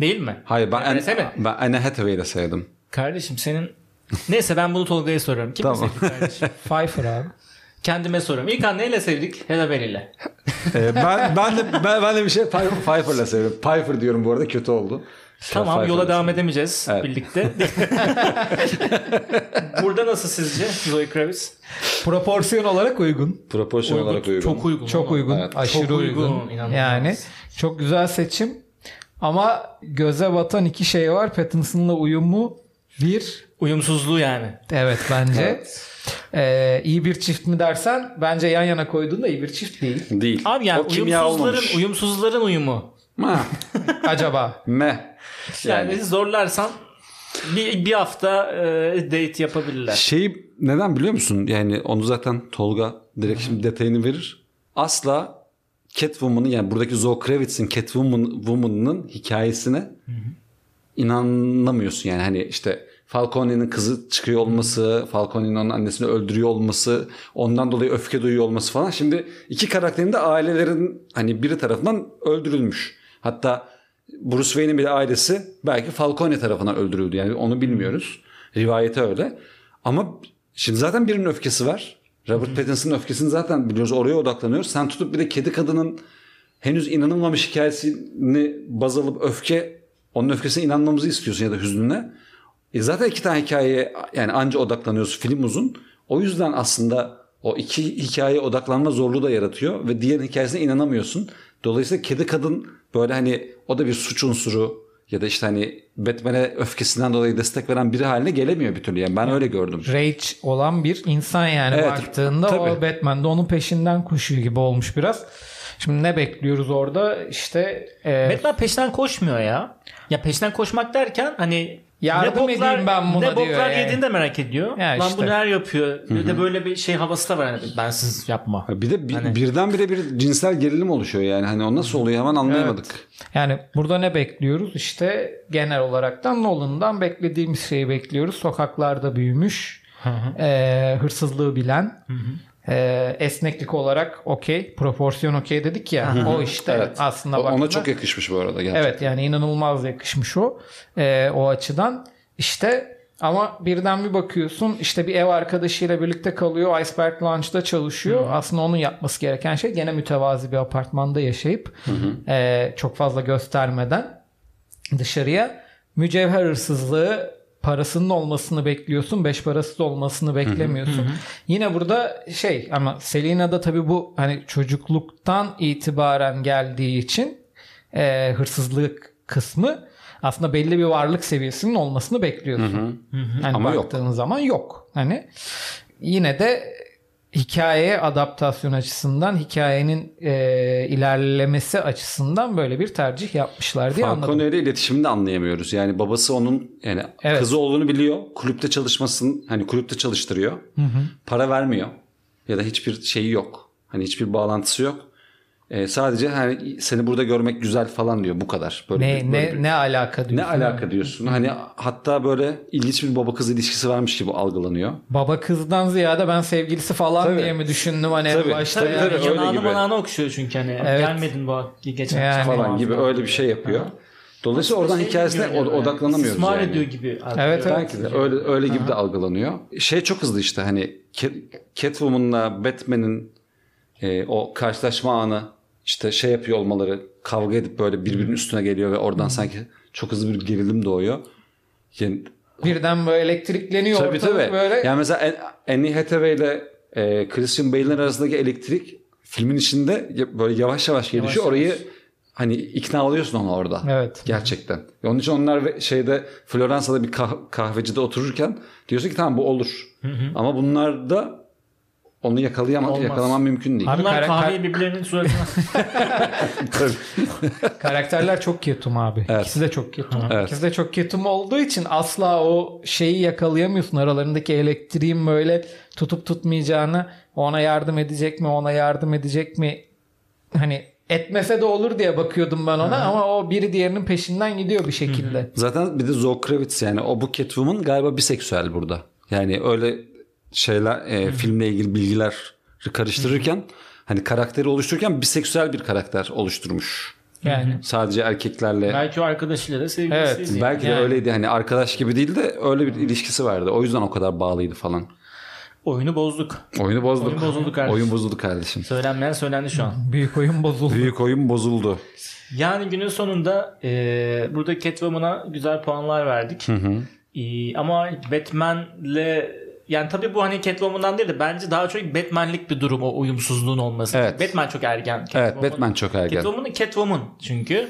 S1: Değil mi?
S2: Hayır ben, Anne,
S1: sevmedin.
S2: ben Anne Hathaway'i de sevdim.
S1: Kardeşim senin Neyse ben bunu Tolga'ya soruyorum. Kim
S2: Tamam.
S1: sevdik kardeşim?
S3: Pfeiffer abi.
S1: Kendime soruyorum. İlkan neyle sevdik? Halle Berry'le.
S2: Ee, ben, ben, de, ben, ben de bir şey Pfeiffer- Pfeiffer'la seviyorum. Pfeiffer diyorum bu arada kötü oldu.
S1: Tamam yola devam edemeyeceğiz
S2: Evet.
S1: birlikte. Burada nasıl sizce Zoe Kravitz?
S3: Proporsiyon olarak uygun.
S2: Proporsiyon olarak uygun.
S1: Çok uygun.
S3: Çok uygun.
S2: Evet.
S3: Aşırı
S1: Çok
S3: uygun.
S1: uygun, inanılmaz.
S3: Yani çok güzel seçim. Ama göze batan iki şey var. Pattinson'la uyumu bir.
S1: Uyumsuzluğu yani.
S3: Evet bence.
S2: Evet.
S3: Ee, iyi bir çift mi dersen bence yan yana koyduğunda iyi bir çift değil.
S2: Değil.
S1: Abi yani
S2: o
S1: uyumsuzların, uyumsuzların uyumu.
S2: Ha,
S3: Acaba.
S2: me.
S1: Yani,
S2: Yani.
S1: zorlarsan bir, bir hafta e, date yapabilirler.
S2: Şeyi neden biliyor musun? Yani onu zaten Tolga direkt şimdi detayını verir. Asla Catwoman'ın yani buradaki Zoe Kravitz'in Catwoman Woman'ın hikayesine inanamıyorsun. Yani hani işte Falcone'nin kızı çıkıyor olması, Falcone'nin onun annesini öldürüyor olması, ondan dolayı öfke duyuyor olması falan. Şimdi iki karakterin de ailelerin hani biri tarafından öldürülmüş. Hatta Bruce Wayne'in bile ailesi belki Falcone tarafından öldürüldü. Yani onu bilmiyoruz. Rivayete öyle. Ama şimdi zaten birinin öfkesi var. Robert Pattinson'ın öfkesini zaten biliyoruz. Oraya odaklanıyoruz. Sen tutup bir de kedi kadının henüz inanılmamış hikayesini baz alıp öfke onun öfkesine inanmamızı istiyorsun ya da hüznüne. E zaten iki tane hikayeye yani anca odaklanıyoruz. Film uzun. O yüzden aslında o iki hikayeye odaklanma zorluğu da yaratıyor ve diğer hikayesine inanamıyorsun. Dolayısıyla kedi kadın böyle hani o da bir suç unsuru ya da işte hani Batman'e öfkesinden dolayı destek veren biri haline gelemiyor bir türlü. Yani ben öyle gördüm.
S3: Rage olan bir insan yani
S2: Evet,
S3: baktığında
S2: tabii.
S3: o Batman de onun peşinden koşuyor gibi olmuş biraz. Şimdi ne bekliyoruz orada? İşte e,
S1: Batman peşinden koşmuyor ya. Ya peşinden koşmak derken hani
S3: Yardım edeyim ben buna
S1: ne
S3: diyor
S1: boklar
S3: yani.
S1: yediğini de merak ediyor.
S3: Ya
S1: Lan
S3: işte.
S1: bu neler yapıyor? Bir de böyle bir şey havası da var. Hani bensiz yapma.
S2: Bir de bir,
S1: Hani-
S2: birdenbire bir cinsel gerilim oluşuyor yani. Hani o nasıl oluyor hemen anlayamadık.
S3: Yani burada ne bekliyoruz? İşte genel olaraktan Nolan'dan beklediğimiz şeyi bekliyoruz. Sokaklarda büyümüş, e, hırsızlığı bilen, e, esneklik olarak okey, proporsiyon okey dedik ya. o işte
S2: Evet.
S3: aslında
S2: O- Ona
S3: baktığında-
S2: çok yakışmış bu arada gerçekten.
S3: Evet yani inanılmaz yakışmış o e, o açıdan. İşte ama birden bir bakıyorsun işte bir ev arkadaşıyla birlikte kalıyor. Iceberg Lounge'da çalışıyor. Aslında onun yapması gereken şey gene mütevazi bir apartmanda yaşayıp e, çok fazla göstermeden dışarıya mücevher hırsızlığı parasının olmasını bekliyorsun. Beş parasız olmasını beklemiyorsun. Yine burada şey ama Selina'da tabii bu hani çocukluktan itibaren geldiği için e, hırsızlık kısmı aslında belli bir varlık seviyesinin olmasını bekliyorsun. Hani
S2: Ama yok.
S3: baktığın zaman yok. Hani yine de hikayeye adaptasyon açısından, hikayenin e, ilerlemesi açısından böyle bir tercih yapmışlar diye anladım.
S2: Falcone ile iletişimini de anlayamıyoruz. Yani babası onun yani
S3: Evet.
S2: kızı olduğunu biliyor. Kulüpte çalışmasın hani kulüpte çalıştırıyor. Para vermiyor. Ya da hiçbir şeyi yok. Hani hiçbir bağlantısı yok. Ee, sadece hani seni burada görmek güzel falan diyor bu kadar. Böyle
S3: Ne
S2: bir- böyle
S3: ne
S2: bir-
S3: ne alaka diyorsun?
S2: ne alaka diyorsun? Hani hatta böyle ilginç bir baba kız ilişkisi varmış gibi algılanıyor.
S3: Baba kızdan ziyade ben sevgilisi falan
S2: Tabii.
S3: diye mi düşündüm hani
S2: Tabii,
S3: başta
S2: tabii,
S3: yani.
S2: tabii. öyle
S1: yanağını
S2: gibi.
S1: okşuyor çünkü hani
S3: Evet.
S1: gelmedin bu geçen
S3: Yani.
S2: falan gibi öyle bir şey yapıyor. Dolayısıyla oradan
S1: Şey
S2: hikayesine od- odaklanamıyoruz
S1: İstismar
S2: yani.
S1: ediyor gibi.
S3: Evet, evet.
S2: Belki de öyle öyle gibi de algılanıyor. Şey çok hızlı işte hani Cat- Catwoman'la Batman'in e, o karşılaşma anı işte şey yapıyor olmaları kavga edip böyle birbirinin üstüne geliyor ve oradan sanki çok hızlı bir gerilim doğuyor. Yani,
S3: Birden böyle elektrikleniyor
S2: tabii
S3: ortalık
S2: tabii.
S3: böyle.
S2: Yani mesela An- Annie Hathaway ile e, Christian Bale'in arasındaki elektrik filmin içinde böyle yavaş yavaş gelişiyor.
S1: Yavaş
S2: Orayı hani ikna oluyorsun ona orada.
S3: Evet.
S2: Gerçekten. Onun için onlar şeyde Floransa'da bir kah- kahvecide otururken diyorsun ki tamam bu olur. Ama bunlarda onu yakalayamam,
S1: Olmaz.
S2: yakalamam mümkün değil.
S3: Abi
S1: Bunlar
S3: kara-
S1: kahveyi birbirlerinin suratına
S3: Karakterler çok ketum abi.
S2: Evet.
S3: İkisi de çok ketum.
S2: Evet.
S3: İkisi de çok ketum olduğu için asla o şeyi yakalayamıyorsun. Aralarındaki elektriğin böyle tutup tutmayacağını ona yardım edecek mi ona yardım edecek mi hani etmese de olur diye bakıyordum ben ona ama o biri diğerinin peşinden gidiyor bir şekilde.
S2: Zaten bir de Zoe Kravitz yani o bu Catwoman galiba biseksüel burada. Yani öyle şeyler e, filmle ilgili bilgiler karıştırırken hani karakteri oluştururken biseksüel bir karakter oluşturmuş.
S3: Yani
S2: Sadece erkeklerle.
S1: Belki o arkadaşıyla da sevgilisiydi.
S3: Evet,
S1: yani.
S2: Belki de
S3: Yani.
S2: öyleydi hani arkadaş gibi değil de öyle bir ilişkisi vardı. O yüzden o kadar bağlıydı falan.
S1: Oyunu bozduk.
S2: Oyunu bozduk.
S1: Oyun bozuldu kardeşim.
S2: Oyun bozuldu kardeşim.
S1: Söylenmeyen söylendi şu an.
S3: büyük oyun bozuldu.
S2: Büyük oyun bozuldu.
S1: Yani günün sonunda e, burada Catwoman'a güzel puanlar verdik. E, ama Batman'le yani tabii bu hani Catwoman'dan değil de bence daha çok Batman'lik bir durum o uyumsuzluğun olması.
S2: Evet.
S1: Batman çok ergen.
S2: Evet
S1: Catwoman-
S2: Batman çok ergen.
S1: Catwoman Catwoman çünkü.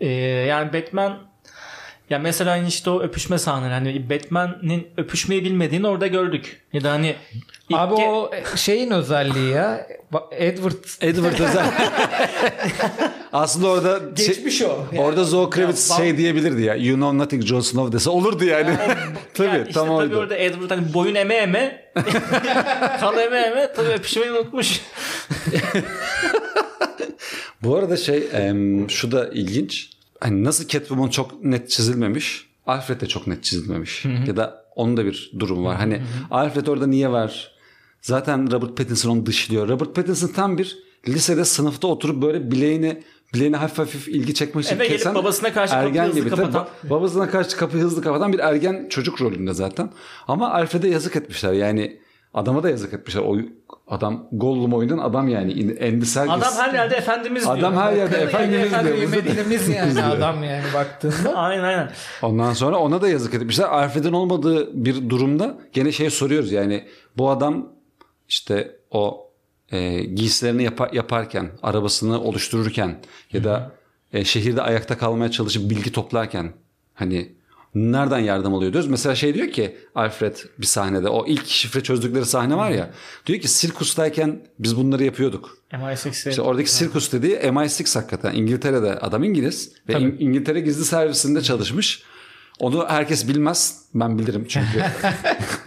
S1: E, yani Batman ya mesela hani işte o öpüşme sahneleri hani Batman'in öpüşmeyi bilmediğini orada gördük. Ya da hani
S3: Abi o şeyin özelliği ya. Edward
S2: Edward özel. Aslında orada şey-
S3: geçmiş o. Yani.
S2: orada Zoe Kravitz
S1: Ya,
S2: şey diyebilirdi ya. You know nothing Jon Snow dese olurdu yani. tabii
S1: Yani işte
S2: tam
S1: tabii
S2: oydu.
S1: orada Edward hani boyun eme eme kan eme eme tabii öpüşmeyi unutmuş.
S2: Bu arada şey em, şu da ilginç. Hani nasıl Catwoman çok net çizilmemiş. Alfred de çok net çizilmemiş. Ya da onun da bir durum var. Hani Alfred orada niye var? Zaten Robert Pattinson onu dışlıyor. Robert Pattinson tam bir lisede sınıfta oturup böyle bileğini bileğine hafif hafif ilgi çekmek için
S1: Eve gelip
S2: kesen
S1: babasına karşı kapıyı hızlı
S2: Tabii
S1: kapatan.
S2: ba- babasına karşı kapıyı hızlı kapatan bir ergen çocuk rolünde zaten. Ama Alfred'e yazık etmişler. Yani adama da yazık etmişler. O adam Gollum oyundan adam yani. Andy Serkis.
S1: Adam her yerde efendimiz diyor.
S2: Adam her yerde efendimiz
S1: yani
S2: diyor.
S3: Bilmediğimiz yani adam yani baktığında.
S1: Aynen aynen.
S2: Ondan sonra ona da yazık etmişler. Alfred'in olmadığı bir durumda gene şey soruyoruz yani bu adam işte o e, giysilerini yapa- yaparken, arabasını oluştururken ya da e, şehirde ayakta kalmaya çalışıp bilgi toplarken hani nereden yardım alıyor diyoruz. Mesela şey diyor ki Alfred bir sahnede o ilk şifre çözdükleri sahne var ya diyor ki sirkustayken biz bunları yapıyorduk.
S1: MI6'e
S2: İşte oradaki sirkus dediği MI6 hakikaten. İngiltere'de adam İngiliz ve İng- İngiltere gizli servisinde çalışmış. Onu herkes bilmez. Ben bilirim çünkü.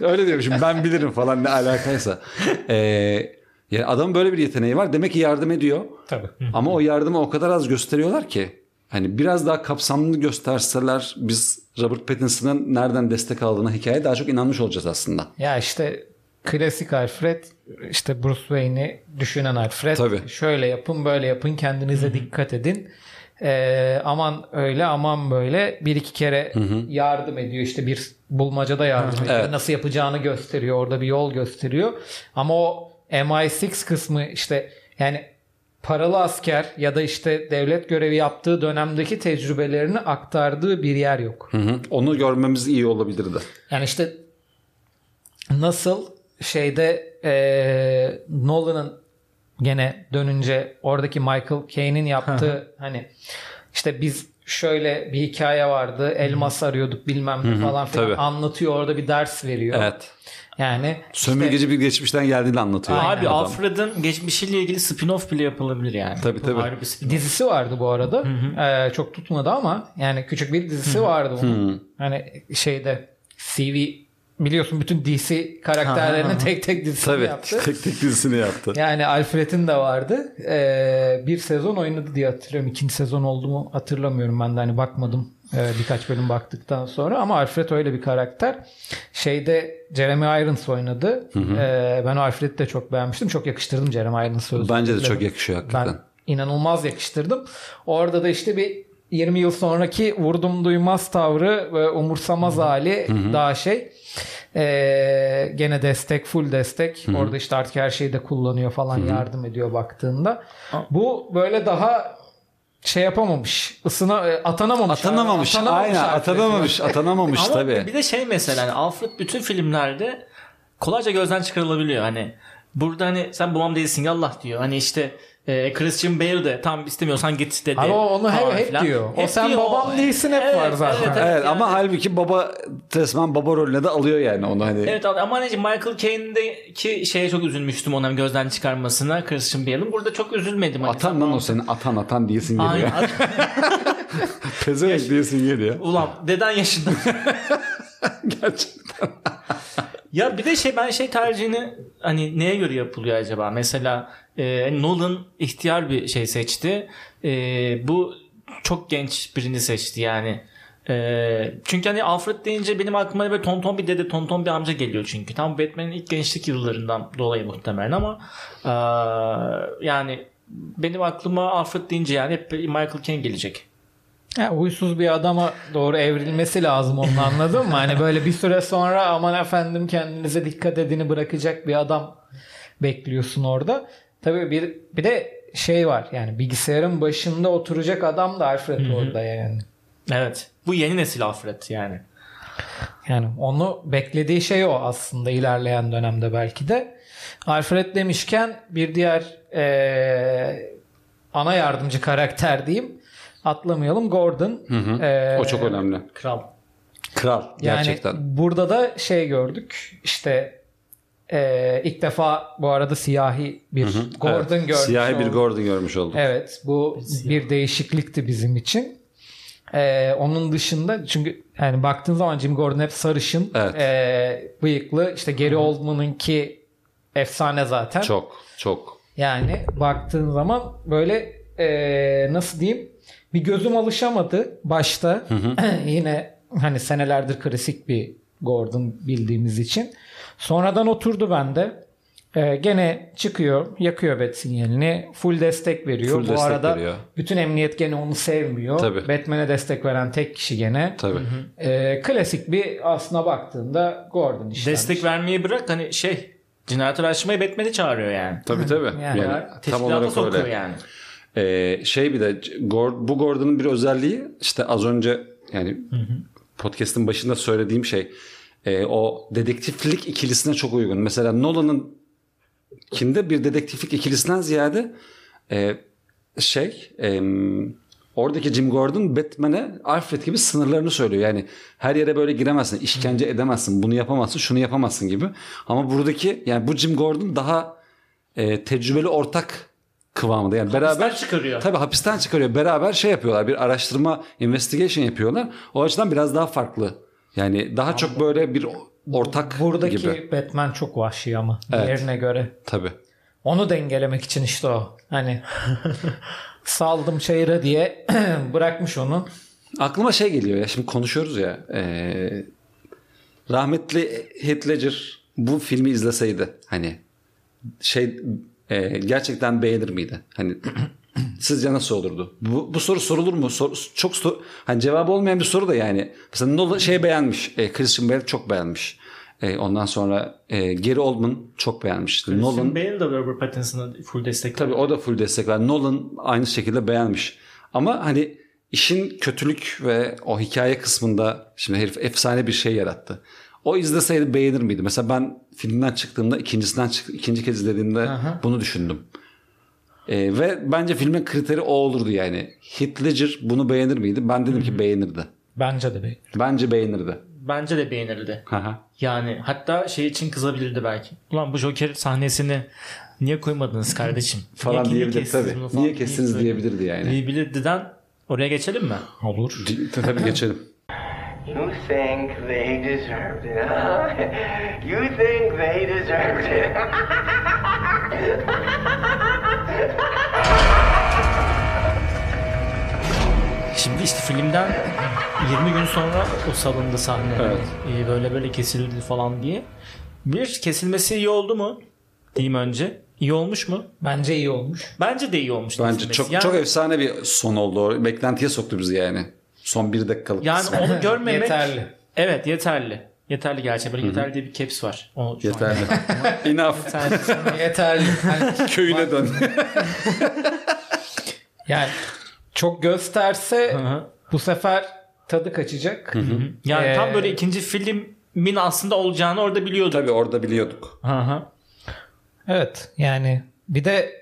S2: Öyle diyormuşum ben bilirim falan ne alakaysa. Ee, yani adamın böyle bir yeteneği var. Demek ki yardım ediyor.
S3: Tabii.
S2: Ama o yardımı o kadar az gösteriyorlar ki. Hani biraz daha kapsamlı gösterseler biz Robert Pattinson'ın nereden destek aldığına hikaye daha çok inanmış olacağız aslında.
S3: Ya işte klasik Alfred işte Bruce Wayne'i düşünen Alfred.
S2: Tabii.
S3: Şöyle yapın böyle yapın kendinize dikkat edin. Ee, aman öyle aman böyle bir iki kere yardım ediyor işte bir bulmacada yardım ediyor.
S2: Evet.
S3: Nasıl yapacağını gösteriyor orada bir yol gösteriyor. Ama o MI6 kısmı işte yani paralı asker ya da işte devlet görevi yaptığı dönemdeki tecrübelerini aktardığı bir yer yok.
S2: Hı hı. Onu görmemiz iyi olabilirdi.
S3: Yani işte nasıl şeyde eee Nolan'ın gene dönünce oradaki Michael Caine'in yaptığı hani işte biz şöyle bir hikaye vardı elmas arıyorduk bilmem ne falan filan
S2: tabii.
S3: anlatıyor orada bir ders veriyor.
S2: Evet.
S3: Yani
S2: Sömürgeci bir geçmişten geldiğini anlatıyor.
S1: Abi
S2: adam.
S1: Alfred'in geçmişiyle ilgili spin-off bile yapılabilir yani.
S2: Tabii, tabii.
S1: Ayrı bir
S3: dizisi vardı bu arada. Eee, çok tutmadı ama yani küçük bir dizisi vardı onun. Hani şeyde CV biliyorsun bütün DC karakterlerinin tek tek dizisini
S2: Tabii.
S3: yaptı.
S2: Tek tek dizisini yaptı.
S3: Yani Alfred'in de vardı. Ee, bir sezon oynadı diye hatırlıyorum. İkinci sezon oldu mu hatırlamıyorum. Ben de hani bakmadım ee, birkaç bölüm baktıktan sonra. Ama Alfred öyle bir karakter. Şeyde Jeremy Irons oynadı. Ee, ben o Alfred'i de çok beğenmiştim. Çok yakıştırdım Jeremy Irons'ı.
S2: Bence de çok yakışıyor hakikaten.
S3: Ben inanılmaz yakıştırdım. Orada da işte bir 20 yıl sonraki vurdum duymaz tavrı ve umursamaz hali daha şey. Ee, gene destek full destek. Orada işte artık her şeyi de kullanıyor falan yardım ediyor baktığında. Bu böyle daha şey yapamamış. ısına e, atanamamış.
S2: Atanamamış. Aynen
S3: Alfred.
S2: atanamamış. Atanamamış
S1: Ama
S2: tabii.
S1: bir de şey mesela hani Alfred bütün filmlerde kolayca gözden çıkarılabiliyor. Hani burada hani sen babam değilsin yallah diyor. Hani işte e, Christian Bale de tam istemiyorsan git dedi.
S3: Ama onu hep,
S1: falan
S3: hep
S1: filan.
S3: diyor. O
S1: Hep
S3: sen
S1: diyor.
S3: babam değilsin hep
S1: Evet,
S3: var zaten.
S1: evet,
S2: Evet
S1: yani-
S2: ama halbuki baba resmen baba rolüne de alıyor yani onu hani.
S1: Evet abi ama hani Michael Caine'deki şeye çok üzülmüştüm onun gözden çıkarmasına Christian Bale'ın. Burada çok üzülmedim. Hani
S2: Atan lan o senin atan atan diyesin geliyor.
S1: Aynen.
S2: Pezevenk diyesin geliyor.
S1: Ulan deden yaşında.
S2: Gerçekten.
S1: Ya bir de şey ben şey tercihini hani neye göre yapılıyor acaba? Mesela e, Nolan ihtiyar bir şey seçti. E, bu çok genç birini seçti yani. E, çünkü hani Alfred deyince benim aklıma böyle tonton bir dede tonton bir amca geliyor çünkü. Tam Batman'in ilk gençlik yıllarından dolayı muhtemelen ama e, yani benim aklıma Alfred deyince yani hep Michael Caine gelecek.
S3: Ya, huysuz bir adama doğru evrilmesi lazım onun anladın mı? Hani böyle bir süre sonra aman efendim kendinize dikkat edini bırakacak bir adam bekliyorsun orada. Tabii bir bir de şey var yani bilgisayarın başında oturacak adam da Alfred orada yani.
S1: Evet. Bu yeni nesil Alfred yani.
S3: Yani onu beklediği şey o aslında ilerleyen dönemde belki de. Alfred demişken bir diğer eee, ana yardımcı karakter diyeyim. Atlamayalım Gordon. Eee,
S2: O çok önemli.
S1: Kral.
S2: Kral
S3: Yani
S2: gerçekten.
S3: burada da şey gördük. İşte eee, ilk defa bu arada siyahi bir Gordon
S2: Evet,
S3: görmüş
S2: Siyahi bir. Gordon görmüş olduk.
S3: Evet bu bir değişiklikti bizim için. Ee, onun dışında çünkü yani baktığın zaman Jim Gordon hep sarışın,
S2: Evet.
S3: ee, bıyıklı. İşte Gary Oldman'ınki efsane zaten.
S2: Çok çok.
S3: Yani baktığın zaman böyle ee, nasıl diyeyim bir gözüm alışamadı başta. Yine hani senelerdir klasik bir Gordon bildiğimiz için. Sonradan oturdu bende. Ee, gene çıkıyor, yakıyor bat sinyalini, full destek veriyor.
S2: Full
S3: Bu
S2: destek
S3: arada
S2: veriyor.
S3: bütün emniyet gene onu sevmiyor.
S2: Tabii.
S3: Batman'e destek veren tek kişi gene.
S2: Tabii.
S3: Ee, klasik bir aslına baktığında Gordon işte.
S1: Destek vermeyi bırak hani şey cinayet araştırmayı Batman'i çağırıyor yani.
S2: Tabii tabii.
S3: Yani
S2: Yani, tam
S1: Teşkilata
S2: olarak
S1: sokuyor
S2: öyle.
S1: yani.
S2: Ee, şey bir de bu Gordon'un bir özelliği işte az önce yani podcast'ın başında söylediğim şey e, o dedektiflik ikilisine çok uygun. Mesela Nolan'ın kinde bir dedektiflik ikilisinden ziyade e, şey e, oradaki Jim Gordon Batman'e Alfred gibi sınırlarını söylüyor. Yani her yere böyle giremezsin, işkence edemezsin, bunu yapamazsın, şunu yapamazsın gibi. Ama buradaki yani bu Jim Gordon daha e, tecrübeli ortak kıvamında. Yani beraber
S1: çıkarıyor.
S2: Tabii hapisten çıkarıyor. Beraber şey yapıyorlar. Bir araştırma, investigation yapıyorlar. O açıdan biraz daha farklı. Yani daha çok böyle bir ortak
S3: Buradaki
S2: gibi.
S3: Batman çok vahşi ama
S2: Evet.
S3: diğerine göre.
S2: Tabii.
S3: Onu dengelemek için işte o. Hani saldım çayıra diye bırakmış onu.
S2: Aklıma şey geliyor ya şimdi konuşuyoruz ya eee, rahmetli Heath Ledger bu filmi izleseydi hani şey eee, gerçekten beğenir miydi? Hani sizce nasıl olurdu? Bu, bu soru sorulur mu? Sor- çok soru, hani cevabı olmayan bir soru da yani. Mesela Nolan şey beğenmiş. E, Christian Bale çok beğenmiş. E, ondan sonra e, Gary Oldman çok beğenmişti. Nolan
S1: Nolan Bale de Robert Pattinson'a full destek
S2: Tabii o da full destek var. Nolan aynı şekilde beğenmiş. Ama hani işin kötülük ve o hikaye kısmında şimdi herif efsane bir şey yarattı. O izleseydi beğenir miydi? Mesela ben filmden çıktığımda ikincisinden çık ikinci kez izlediğimde bunu düşündüm. Ee, ve bence filmin kriteri o olurdu yani. Heath Ledger bunu beğenir miydi? Ben dedim ki beğenirdi.
S3: Bence de be.
S2: Bence beğenirdi.
S1: bence de beğenirdi.
S2: Haha.
S1: Yani hatta şey için kızabilirdi belki. Ulan bu Joker sahnesini niye koymadınız kardeşim?
S2: Falan
S1: niye,
S2: diyebilir tabii.
S1: falan
S2: Niye kestiniz diyebilirdi yani.
S1: Diyebilirdiden oraya geçelim mi?
S3: Olur.
S2: tabii geçelim.
S4: You think they deserved it, huh? You think they deserved it.
S1: Şimdi işte filmden 20 gün sonra o salındı sahne.
S2: Evet.
S1: Ee, böyle böyle kesildi falan diye. Bir kesilmesi iyi oldu mu? Diyeyim önce. İyi olmuş mu?
S3: Bence iyi olmuş.
S1: Bence de iyi olmuş.
S2: Bence
S1: kesilmesi.
S2: çok
S1: yani,
S2: çok efsane bir son oldu. Beklentiye soktu bizi yani. Son bir dakikalık.
S1: Yani
S2: kısmı.
S1: onu görmemek
S3: Yeterli.
S1: Evet yeterli. Yeterli gerçekten. Böyle yeterli diye bir caps var. O şu an-
S2: Yeterli. Enough.
S1: Yeterli.
S3: Yeterli. Hani
S2: Köyüne dön.
S3: yani çok gösterse bu sefer tadı kaçacak.
S1: Yani
S3: Ee,
S1: tam böyle ikinci filmin aslında olacağını orada biliyorduk.
S2: Tabii orada biliyorduk.
S1: Hı hı.
S3: Evet yani bir de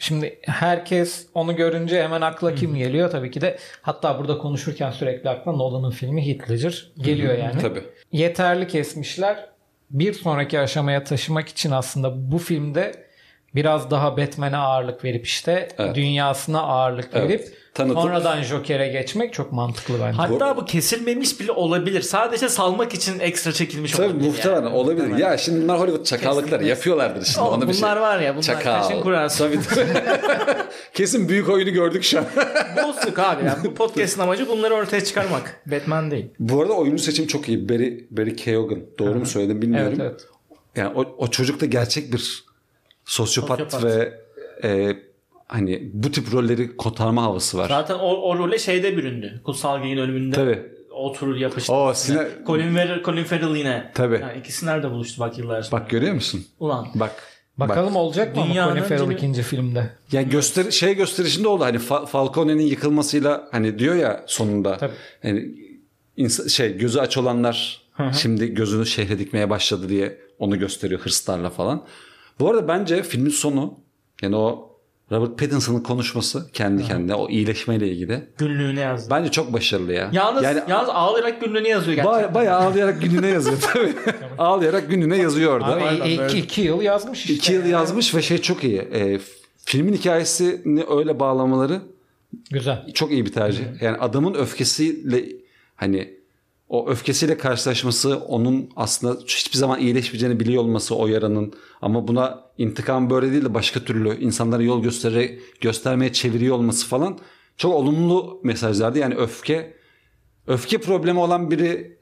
S3: şimdi herkes onu görünce hemen akla kim geliyor? Tabii ki de hatta burada konuşurken sürekli akla Nolan'ın filmi Heath Ledger geliyor yani.
S2: Tabii.
S3: Yeterli kesmişler. Bir sonraki aşamaya taşımak için aslında bu filmde biraz daha Batman'e ağırlık verip işte
S2: Evet.
S3: dünyasına ağırlık
S2: Evet.
S3: verip
S2: Tanıtıp-
S3: sonradan Joker'e geçmek çok mantıklı bence.
S1: Hatta bu kesilmemiş bile olabilir. Sadece salmak için ekstra çekilmiş
S2: Tabii
S1: olabilir.
S2: muhtemelen
S1: yani.
S2: olabilir. Ya şimdi bunlar Hollywood çakallıkları
S1: Kesinlikle.
S2: yapıyorlardır şimdi.
S1: Oğlum
S2: Ona bir
S1: bunlar
S2: şey.
S1: var ya bunlar
S2: Çakal.
S1: kaşın kurası.
S2: Tabii tabii. Kesin büyük oyunu gördük şu an.
S1: Bozduk abi. Yani bu podcast'ın amacı bunları ortaya çıkarmak. Batman değil.
S2: Bu arada oyuncu seçimi çok iyi. Barry, Barry Keoghan. Doğru mu söyledim bilmiyorum.
S3: Evet evet.
S2: Yani o, o çocuk da gerçek bir sosyopat,
S1: Sosyopat.
S2: ve e, hani bu tip rolleri kotarma havası var.
S1: Zaten o, o role şeyde büründü. Kutsal Gey'in ölümünde
S2: Tabii.
S1: oturur yapıştı.
S2: O sine-
S1: Colin, Farrell, Colin Farrell yine.
S2: Tabii.
S1: Yani ikisi nerede buluştu bak yıllar sonra.
S2: Bak görüyor musun?
S1: Ulan.
S2: Bak.
S3: Bakalım
S2: Bak.
S3: olacak mı
S1: Dünyanın
S3: Colin Farrell ikinci filmde?
S2: Yani göster şey gösterişinde oldu hani Fa- Falcone'nin yıkılmasıyla hani diyor ya sonunda.
S3: Tabii.
S2: Yani insa- şey gözü aç olanlar şimdi gözünü şehre dikmeye başladı diye onu gösteriyor hırslarla falan. Bu arada bence filmin sonu yani o Robert Pattinson'ın konuşması kendi kendine o iyileşmeyle ilgili
S1: Günlüğüne yazdı.
S2: bence çok başarılı ya.
S1: Yalnız,
S2: yani
S1: yalnız ağlayarak günlüğüne yazıyor gerçekten.
S2: Baya, bayağı ağlayarak gününe yazıyor tabii. ağlayarak gününe yazıyor orada.
S3: Abi
S1: Aynen
S3: iki, iki yıl yazmış işte.
S2: İki yıl yazmış ve şey çok iyi. E, filmin hikayesini öyle bağlamaları
S3: Güzel.
S2: çok iyi bir tercih. Yani adamın öfkesiyle hani o öfkesiyle karşılaşması onun aslında hiçbir zaman iyileşmeyeceğini biliyor olması o yaranın ama buna intikam böyle değil de başka türlü insanlara yol göstererek göstermeye çeviriyor olması falan çok olumlu mesajlardı. Yani öfke öfke problemi olan biri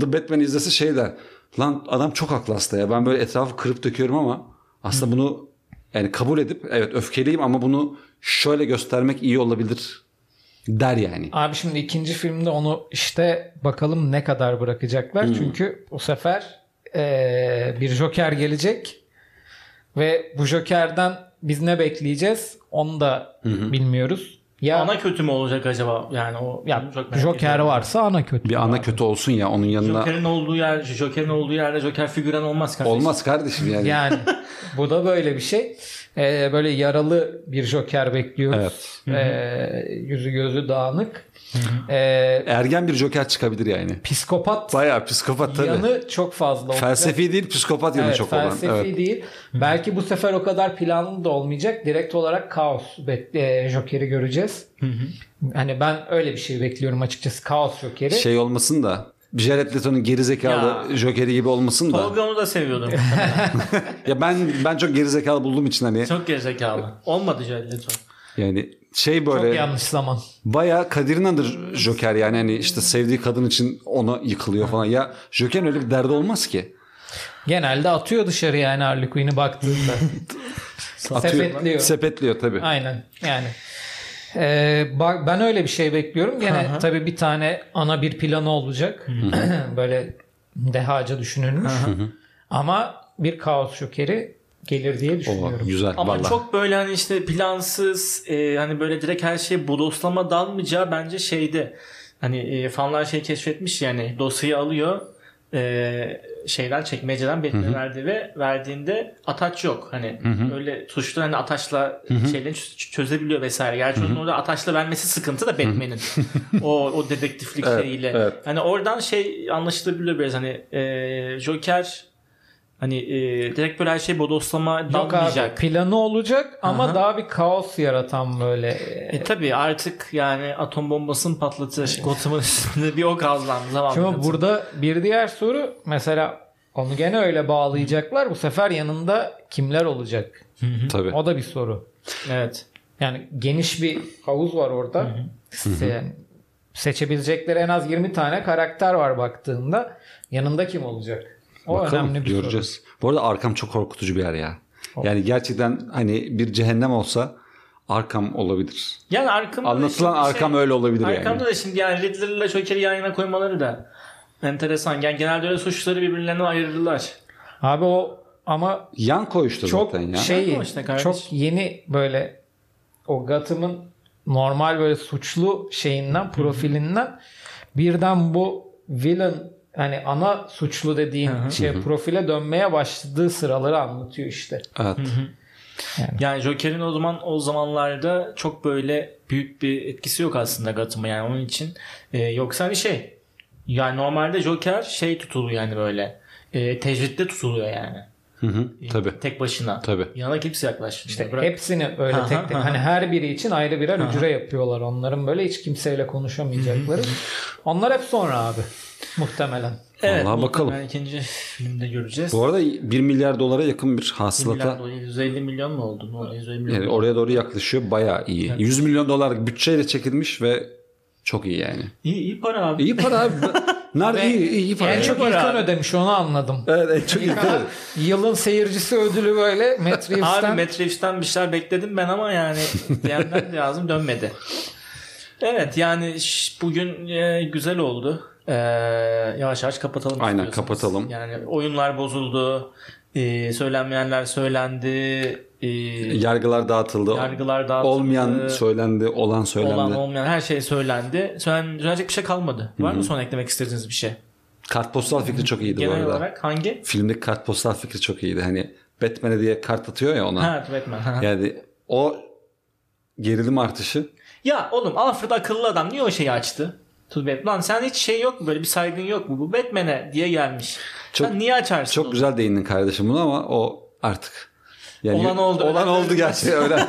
S2: The Batman izlese şey der. Lan adam çok haklı aslında ya. Ben böyle etrafı kırıp döküyorum ama aslında bunu yani kabul edip evet öfkeliyim ama bunu şöyle göstermek iyi olabilir der yani.
S3: Abi şimdi ikinci filmde onu işte bakalım ne kadar bırakacaklar. Çünkü bu sefer eee, bir Joker gelecek ve bu Joker'den biz ne bekleyeceğiz onu da bilmiyoruz. Ya
S1: Ana kötü mü olacak acaba? Yani o
S3: ya
S1: çok
S3: Joker
S1: ediyorum.
S3: varsa ana kötü.
S2: Bir ana
S3: abi.
S2: kötü olsun ya onun yanına.
S1: Joker'in olduğu yer, Joker'in olduğu yerde Joker figüren olmaz kardeşim.
S2: Olmaz kardeşim yani.
S3: Yani bu da böyle bir şey. Eee, böyle yaralı bir Joker bekliyoruz. Eee, yüzü gözü dağınık. Eee,
S2: Ergen bir Joker çıkabilir yani.
S3: psikopat
S2: Bayağı psikopat tabii.
S3: yanı çok fazla olacak.
S2: Felsefi değil psikopat yanı
S3: Evet,
S2: çok olan.
S3: felsefi
S2: Evet.
S3: değil. Belki bu sefer o kadar planlı da olmayacak. Direkt olarak kaos e, Joker'i göreceğiz. Hani ben öyle bir şey bekliyorum açıkçası. Kaos Joker'i.
S2: Şey olmasın da Jared Leto'nun gerizekalı
S1: Ya.
S2: Joker'i gibi olmasın da.
S1: Tolga onu da seviyordur.
S2: Ya ben ben çok gerizekalı bulduğum için hani
S1: Çok gerizekalı. Olmadı Jared Leto.
S2: yani şey
S3: Çok
S2: böyle
S3: yanlış zaman.
S2: bayağı Kadir İnanır Joker yani hani işte sevdiği kadın için ona yıkılıyor falan. Ya Joker'in öyle bir derdi olmaz ki.
S3: Genelde atıyor dışarı yani Harley Quinn'i baktığında. Sepetliyor.
S2: Sepetliyor tabii.
S3: Aynen yani. Ee, bak ben öyle bir şey bekliyorum. Gene tabii bir tane ana bir planı olacak. Böyle dehaca düşünülmüş. Ama bir kaos Joker'i gelir diye
S2: O,
S3: düşünüyorum.
S2: güzel
S1: Ama
S2: vallahi.
S1: çok böyle hani işte plansız e, hani böyle direkt her şeye bodoslama dalmayacağı bence şeyde. Hani e, fanlar şey keşfetmiş yani dosyayı alıyor e, şeyden çekmeceden Batman'e verdi ve verdiğinde ataç yok. Hani öyle tuşlu hani ataçla şeyleri çö- çözebiliyor vesaire. Gerçi onun orada ataçla vermesi sıkıntı da Batman'in. o o dedektiflik
S2: Evet,
S1: şeyiyle.
S2: evet.
S1: Hani oradan şey anlaşılabiliyor biraz hani e, Joker hani e, direkt böyle her şey bodoslama
S3: Yok abi
S1: dalmayacak.
S3: planı olacak ama
S1: Aha.
S3: daha bir kaos yaratan böyle.
S1: E tabi artık yani atom bombasını patlatır. Gotham'ın üstünde bir ok azlandı. Tamam.
S3: Şimdi burada bir diğer soru mesela onu gene öyle bağlayacaklar. Bu sefer yanında kimler olacak?
S2: Tabii.
S3: O da bir soru.
S1: Evet.
S3: Yani geniş bir havuz var orada. Yani seçebilecekleri en az 20 tane karakter var baktığında. Yanında kim olacak? O
S2: Bakalım
S3: önemli bir
S2: göreceğiz. Bu arada Arkam çok korkutucu bir yer ya. Yani gerçekten hani bir cehennem olsa Arkam olabilir.
S1: Yani Arkham'da da
S2: Anlatılan Arkam öyle olabilir yani.
S1: Arkham'da da şimdi yani Riddler ile Joker'i yan yana koymaları da enteresan. Yani genelde öyle suçları birbirlerinden ayırırlar.
S3: soru. Abi o ama
S2: Yan koyuştu
S3: çok
S2: zaten ya.
S3: şey
S1: işte
S3: çok yeni böyle o Gotham'ın normal böyle suçlu şeyinden profilinden birden bu villain hani ana suçlu dediğin şey profile dönmeye başladığı sıraları anlatıyor işte.
S2: Evet.
S1: Yani Joker'in o zaman o zamanlarda çok böyle büyük bir etkisi yok aslında Gotham'a yani onun için. E, yoksa hani şey yani normalde Joker şey tutuluyor yani böyle e, tecritte tutuluyor yani.
S2: Hı hı. Tabii.
S1: Tek başına.
S2: Tabii.
S1: Yanına kimse yaklaşmıyor.
S3: İşte
S1: Bırak-
S3: hepsini öyle
S1: Aha,
S3: tek tek
S1: aha.
S3: hani her biri için ayrı birer hücre yapıyorlar. Onların böyle hiç kimseyle konuşamayacakları. Onlar hep sonra abi muhtemelen.
S1: Evet,
S2: Vallahi bakalım.
S1: ikinci filmde göreceğiz.
S2: Bu arada 1 milyar dolara yakın bir hasılata
S1: 150 milyon mu oldu? Ne oldu? 150 milyon.
S2: yani oraya doğru yaklaşıyor. Bayağı iyi. 100 milyon dolarlık bütçeyle çekilmiş ve çok iyi yani.
S1: İyi, iyi para abi.
S2: İyi para abi. Nerede
S3: Ve
S2: iyi, iyi para.
S3: en çok
S1: Var
S3: İlkan
S1: abi.
S3: ödemiş onu anladım.
S2: Evet en çok iyi para.
S3: Yılın seyircisi ödülü böyle Matt
S1: Abi. Matt Reeves'ten bir şeyler bekledim ben ama yani DM'den lazım dönmedi. Evet yani bugün e, güzel oldu. E, yavaş yavaş kapatalım
S2: Aynen, kapatalım.
S1: Yani oyunlar bozuldu. E, söylenmeyenler söylendi. E,
S2: Yargılar dağıtıldı.
S1: yargılar dağıtıldı.
S2: Olmayan söylendi, olan söylendi.
S1: olan olmayan her şey söylendi. Söylen, söyleyecek bir şey kalmadı. Var mı son eklemek istediğiniz bir şey?
S2: Kartpostal fikri çok iyiydi bu
S1: Genel
S2: arada.
S1: olarak hangi?
S2: Filmdeki kartpostal fikri çok iyiydi. Hani Batman'e diye kart atıyor ya ona.
S1: Ha Batman.
S2: Yani o gerilim artışı
S1: Ya oğlum Alfred akıllı adam niye o şeyi açtı? Batman. Lan sen hiç şey yok mu böyle bir saygın yok mu? Bu Batman'e diye gelmiş.
S2: Çok-
S1: sen niye açarsın?
S2: çok
S1: onu?
S2: güzel değindin kardeşim bunu ama o artık yani
S1: Olan oldu,
S2: Olan oldu gerçekten öyle.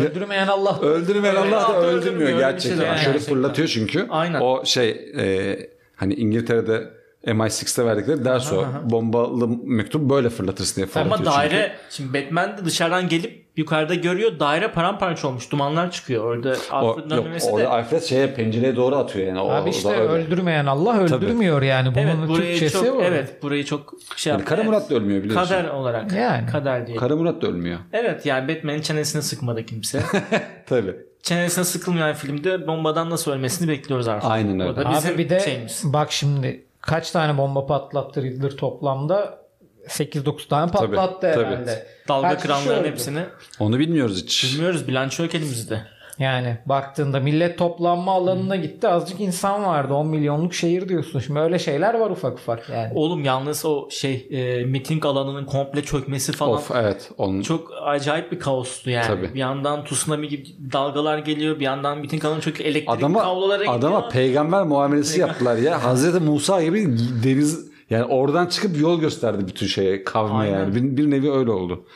S3: Öldürmeyen Allah.
S2: Öldürmeyen Allah da
S1: Allah da
S2: öldürmüyor
S1: öldürmüyor,
S2: gerçekten.
S1: şey var
S2: Şöyle
S1: gerçekten.
S2: fırlatıyor çünkü.
S1: Aynen.
S2: O şey e, hani İngiltere'de MI6'te verdikleri ders o. Bombalı mektup böyle fırlatırsın diye fırlatıyor.
S1: Ama daire
S2: çünkü.
S1: şimdi Batman de dışarıdan gelip yukarıda görüyor daire paramparça olmuş. Dumanlar çıkıyor. Orada
S2: O,
S1: Alfred'in
S2: yok,
S1: ölmemesi
S2: orada
S1: de
S2: Alfred şeye pencereye doğru atıyor yani. O,
S3: Abi işte
S2: öyle.
S3: öldürmeyen Allah öldürmüyor yani. Bunun
S1: Evet burayı
S3: Türkçesi
S1: çok
S3: bu.
S1: evet burayı çok şey
S2: Yani. Kara. Murat da ölmüyor biliyorsun.
S1: Kader olarak.
S3: Yani.
S1: Kader diye.
S2: Kara Murat da ölmüyor.
S1: Evet yani Batman'in çenesine sıkmadı kimse.
S2: Tabii.
S1: çenesine sıkılmayan filmde bombadan nasıl ölmesini bekliyoruz artık.
S2: Aynen öyle.
S3: Abi bir de
S1: şeyimiz.
S3: bak şimdi kaç tane bomba patlattı Riddler toplamda? 8-9 tane patlattı
S2: tabii.
S3: herhalde.
S1: Dalga
S3: Kaç
S1: kıranların hepsini
S2: Onu bilmiyoruz hiç.
S1: bilmiyoruz. Bilanço yok elimizde.
S3: Yani baktığında millet toplanma alanına gitti. Azıcık insan vardı. 10 milyonluk şehir diyorsun. Şimdi öyle şeyler var ufak ufak yani.
S1: Oğlum yalnız o şey e, miting alanının komple çökmesi falan
S2: Of evet. Onun,
S1: çok acayip bir kaostu yani.
S2: Tabii.
S1: Bir yandan tsunami gibi dalgalar geliyor. Bir yandan miting alanı çöküyor. Elektrik
S2: adama,
S1: kablolara gidiyor.
S2: adama peygamber muamelesi yaptılar ya. Hazreti Musa gibi deniz yani oradan çıkıp yol gösterdi bütün şeye kavme
S1: Aynen.
S2: yani. Bir, bir nevi öyle oldu.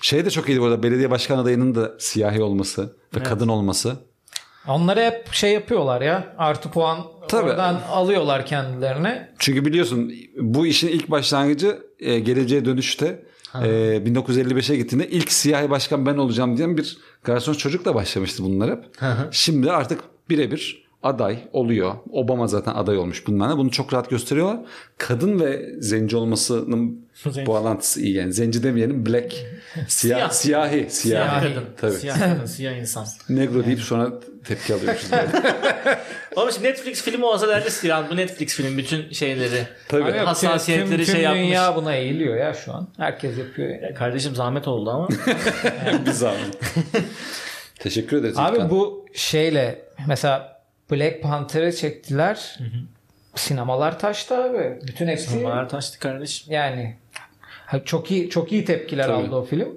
S2: Şey de çok iyiydi bu arada belediye başkan adayının da siyahi olması ve kadın olması.
S3: Onları hep şey yapıyorlar ya. Artı puan
S2: Tabii.
S3: oradan alıyorlar kendilerine.
S2: Çünkü biliyorsun bu işin ilk başlangıcı e, geleceğe dönüşte e, 1955'e gittiğinde ilk siyahi başkan ben olacağım diyen bir garson çocukla başlamıştı bunlar hep. Şimdi artık birebir aday oluyor. Obama zaten aday olmuş bunlarla. Bunu çok rahat gösteriyorlar. Kadın ve zenci olmasının
S1: Zenci.
S2: bağlantısı iyi yani. Zenci demeyelim black. Siyah,
S1: Siyah.
S2: siyahi.
S1: Siyah
S2: Siyahi.
S1: kadın.
S2: Tabii.
S1: Siyah kadın, siyah insan.
S2: Negro deyip sonra tepki alıyoruz.
S1: Oğlum şimdi Netflix filmi olsa derdi ya bu Netflix film bütün şeyleri.
S2: Tabii.
S3: Abi yok,
S1: Hassasiyetleri
S3: tüm, tüm
S1: şey yapmış.
S3: dünya buna eğiliyor ya şu an. Herkes yapıyor. yani.
S1: Kardeşim zahmet oldu ama.
S2: bir zahmet. Teşekkür ederiz.
S3: Abi
S2: İlkan.
S3: bu şeyle mesela Black Panther'ı çektiler. Sinemalar taştı abi. Bütün hepsi
S1: Bunlar taştı kardeşim.
S3: yani çok iyi çok iyi tepkiler
S2: Tabii.
S3: aldı o film.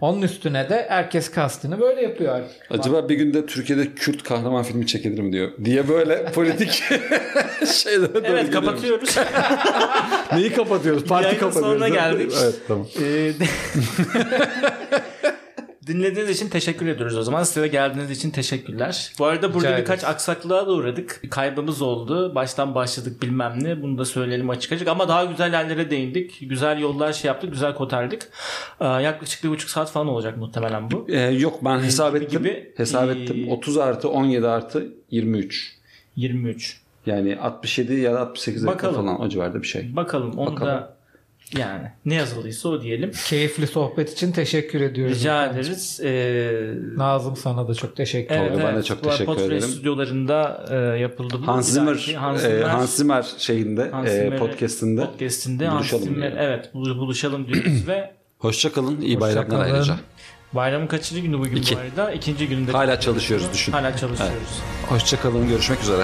S3: Onun üstüne de herkes kastını böyle yapıyor artık.
S2: Acaba bir günde Türkiye'de Kürt kahraman filmi çekilir mi diyor. Diye böyle politik şeylere doğru
S1: Evet kapatıyoruz.
S2: Neyi kapatıyoruz? Parti
S1: Yayının
S2: kapatıyoruz.
S1: sonuna geldik.
S2: Evet tamam.
S1: Dinlediğiniz için teşekkür ediyoruz o zaman. Size de geldiğiniz için teşekkürler. Bu arada burada
S3: Rica
S1: birkaç
S3: ederiz.
S1: aksaklığa da uğradık. Bir kaybımız oldu. Baştan başladık bilmem ne. Bunu da söyleyelim açık açık. Ama daha güzel yerlere değindik. Güzel yollar şey yaptık. Güzel kotardık. Ee, yaklaşık bir buçuk saat falan olacak muhtemelen bu.
S2: Ee, yok ben hesap
S1: gibi
S2: ettim.
S1: gibi,
S2: hesap
S1: ee,
S2: ettim. 30 artı 17 artı 23.
S1: 23.
S2: Yani 67 ya da 68 dakika
S1: Bakalım.
S2: falan o civarda bir şey.
S1: Bakalım onu
S2: Bakalım.
S1: da yani ne yazıldıysa o diyelim.
S3: Keyifli sohbet için teşekkür ediyoruz.
S1: Rica ederiz. Ee,
S3: Nazım sana da çok teşekkür
S1: Evet,
S3: ederim.
S2: ben de
S1: evet.
S2: çok teşekkür
S1: Potfresh
S2: ederim.
S1: stüdyolarında e, yapıldı bu.
S2: Hans Zimmer, e,
S1: Zimmer,
S2: Hans Zimmer şeyinde
S1: Hans
S2: e, podcast'inde.
S1: podcast'inde Hans
S2: buluşalım
S1: Zimmer, evet bul- buluşalım diyoruz ve
S2: Hoşça kalın. iyi
S3: Hoşça
S2: bayramlar
S3: kalın.
S2: ayrıca.
S1: bayramın kaçıncı günü bugün
S2: İki.
S1: bu arada? İkinci gününde.
S2: Hala çalışıyoruz düşün.
S1: Hala çalışıyoruz.
S2: Hoşça kalın. Görüşmek üzere.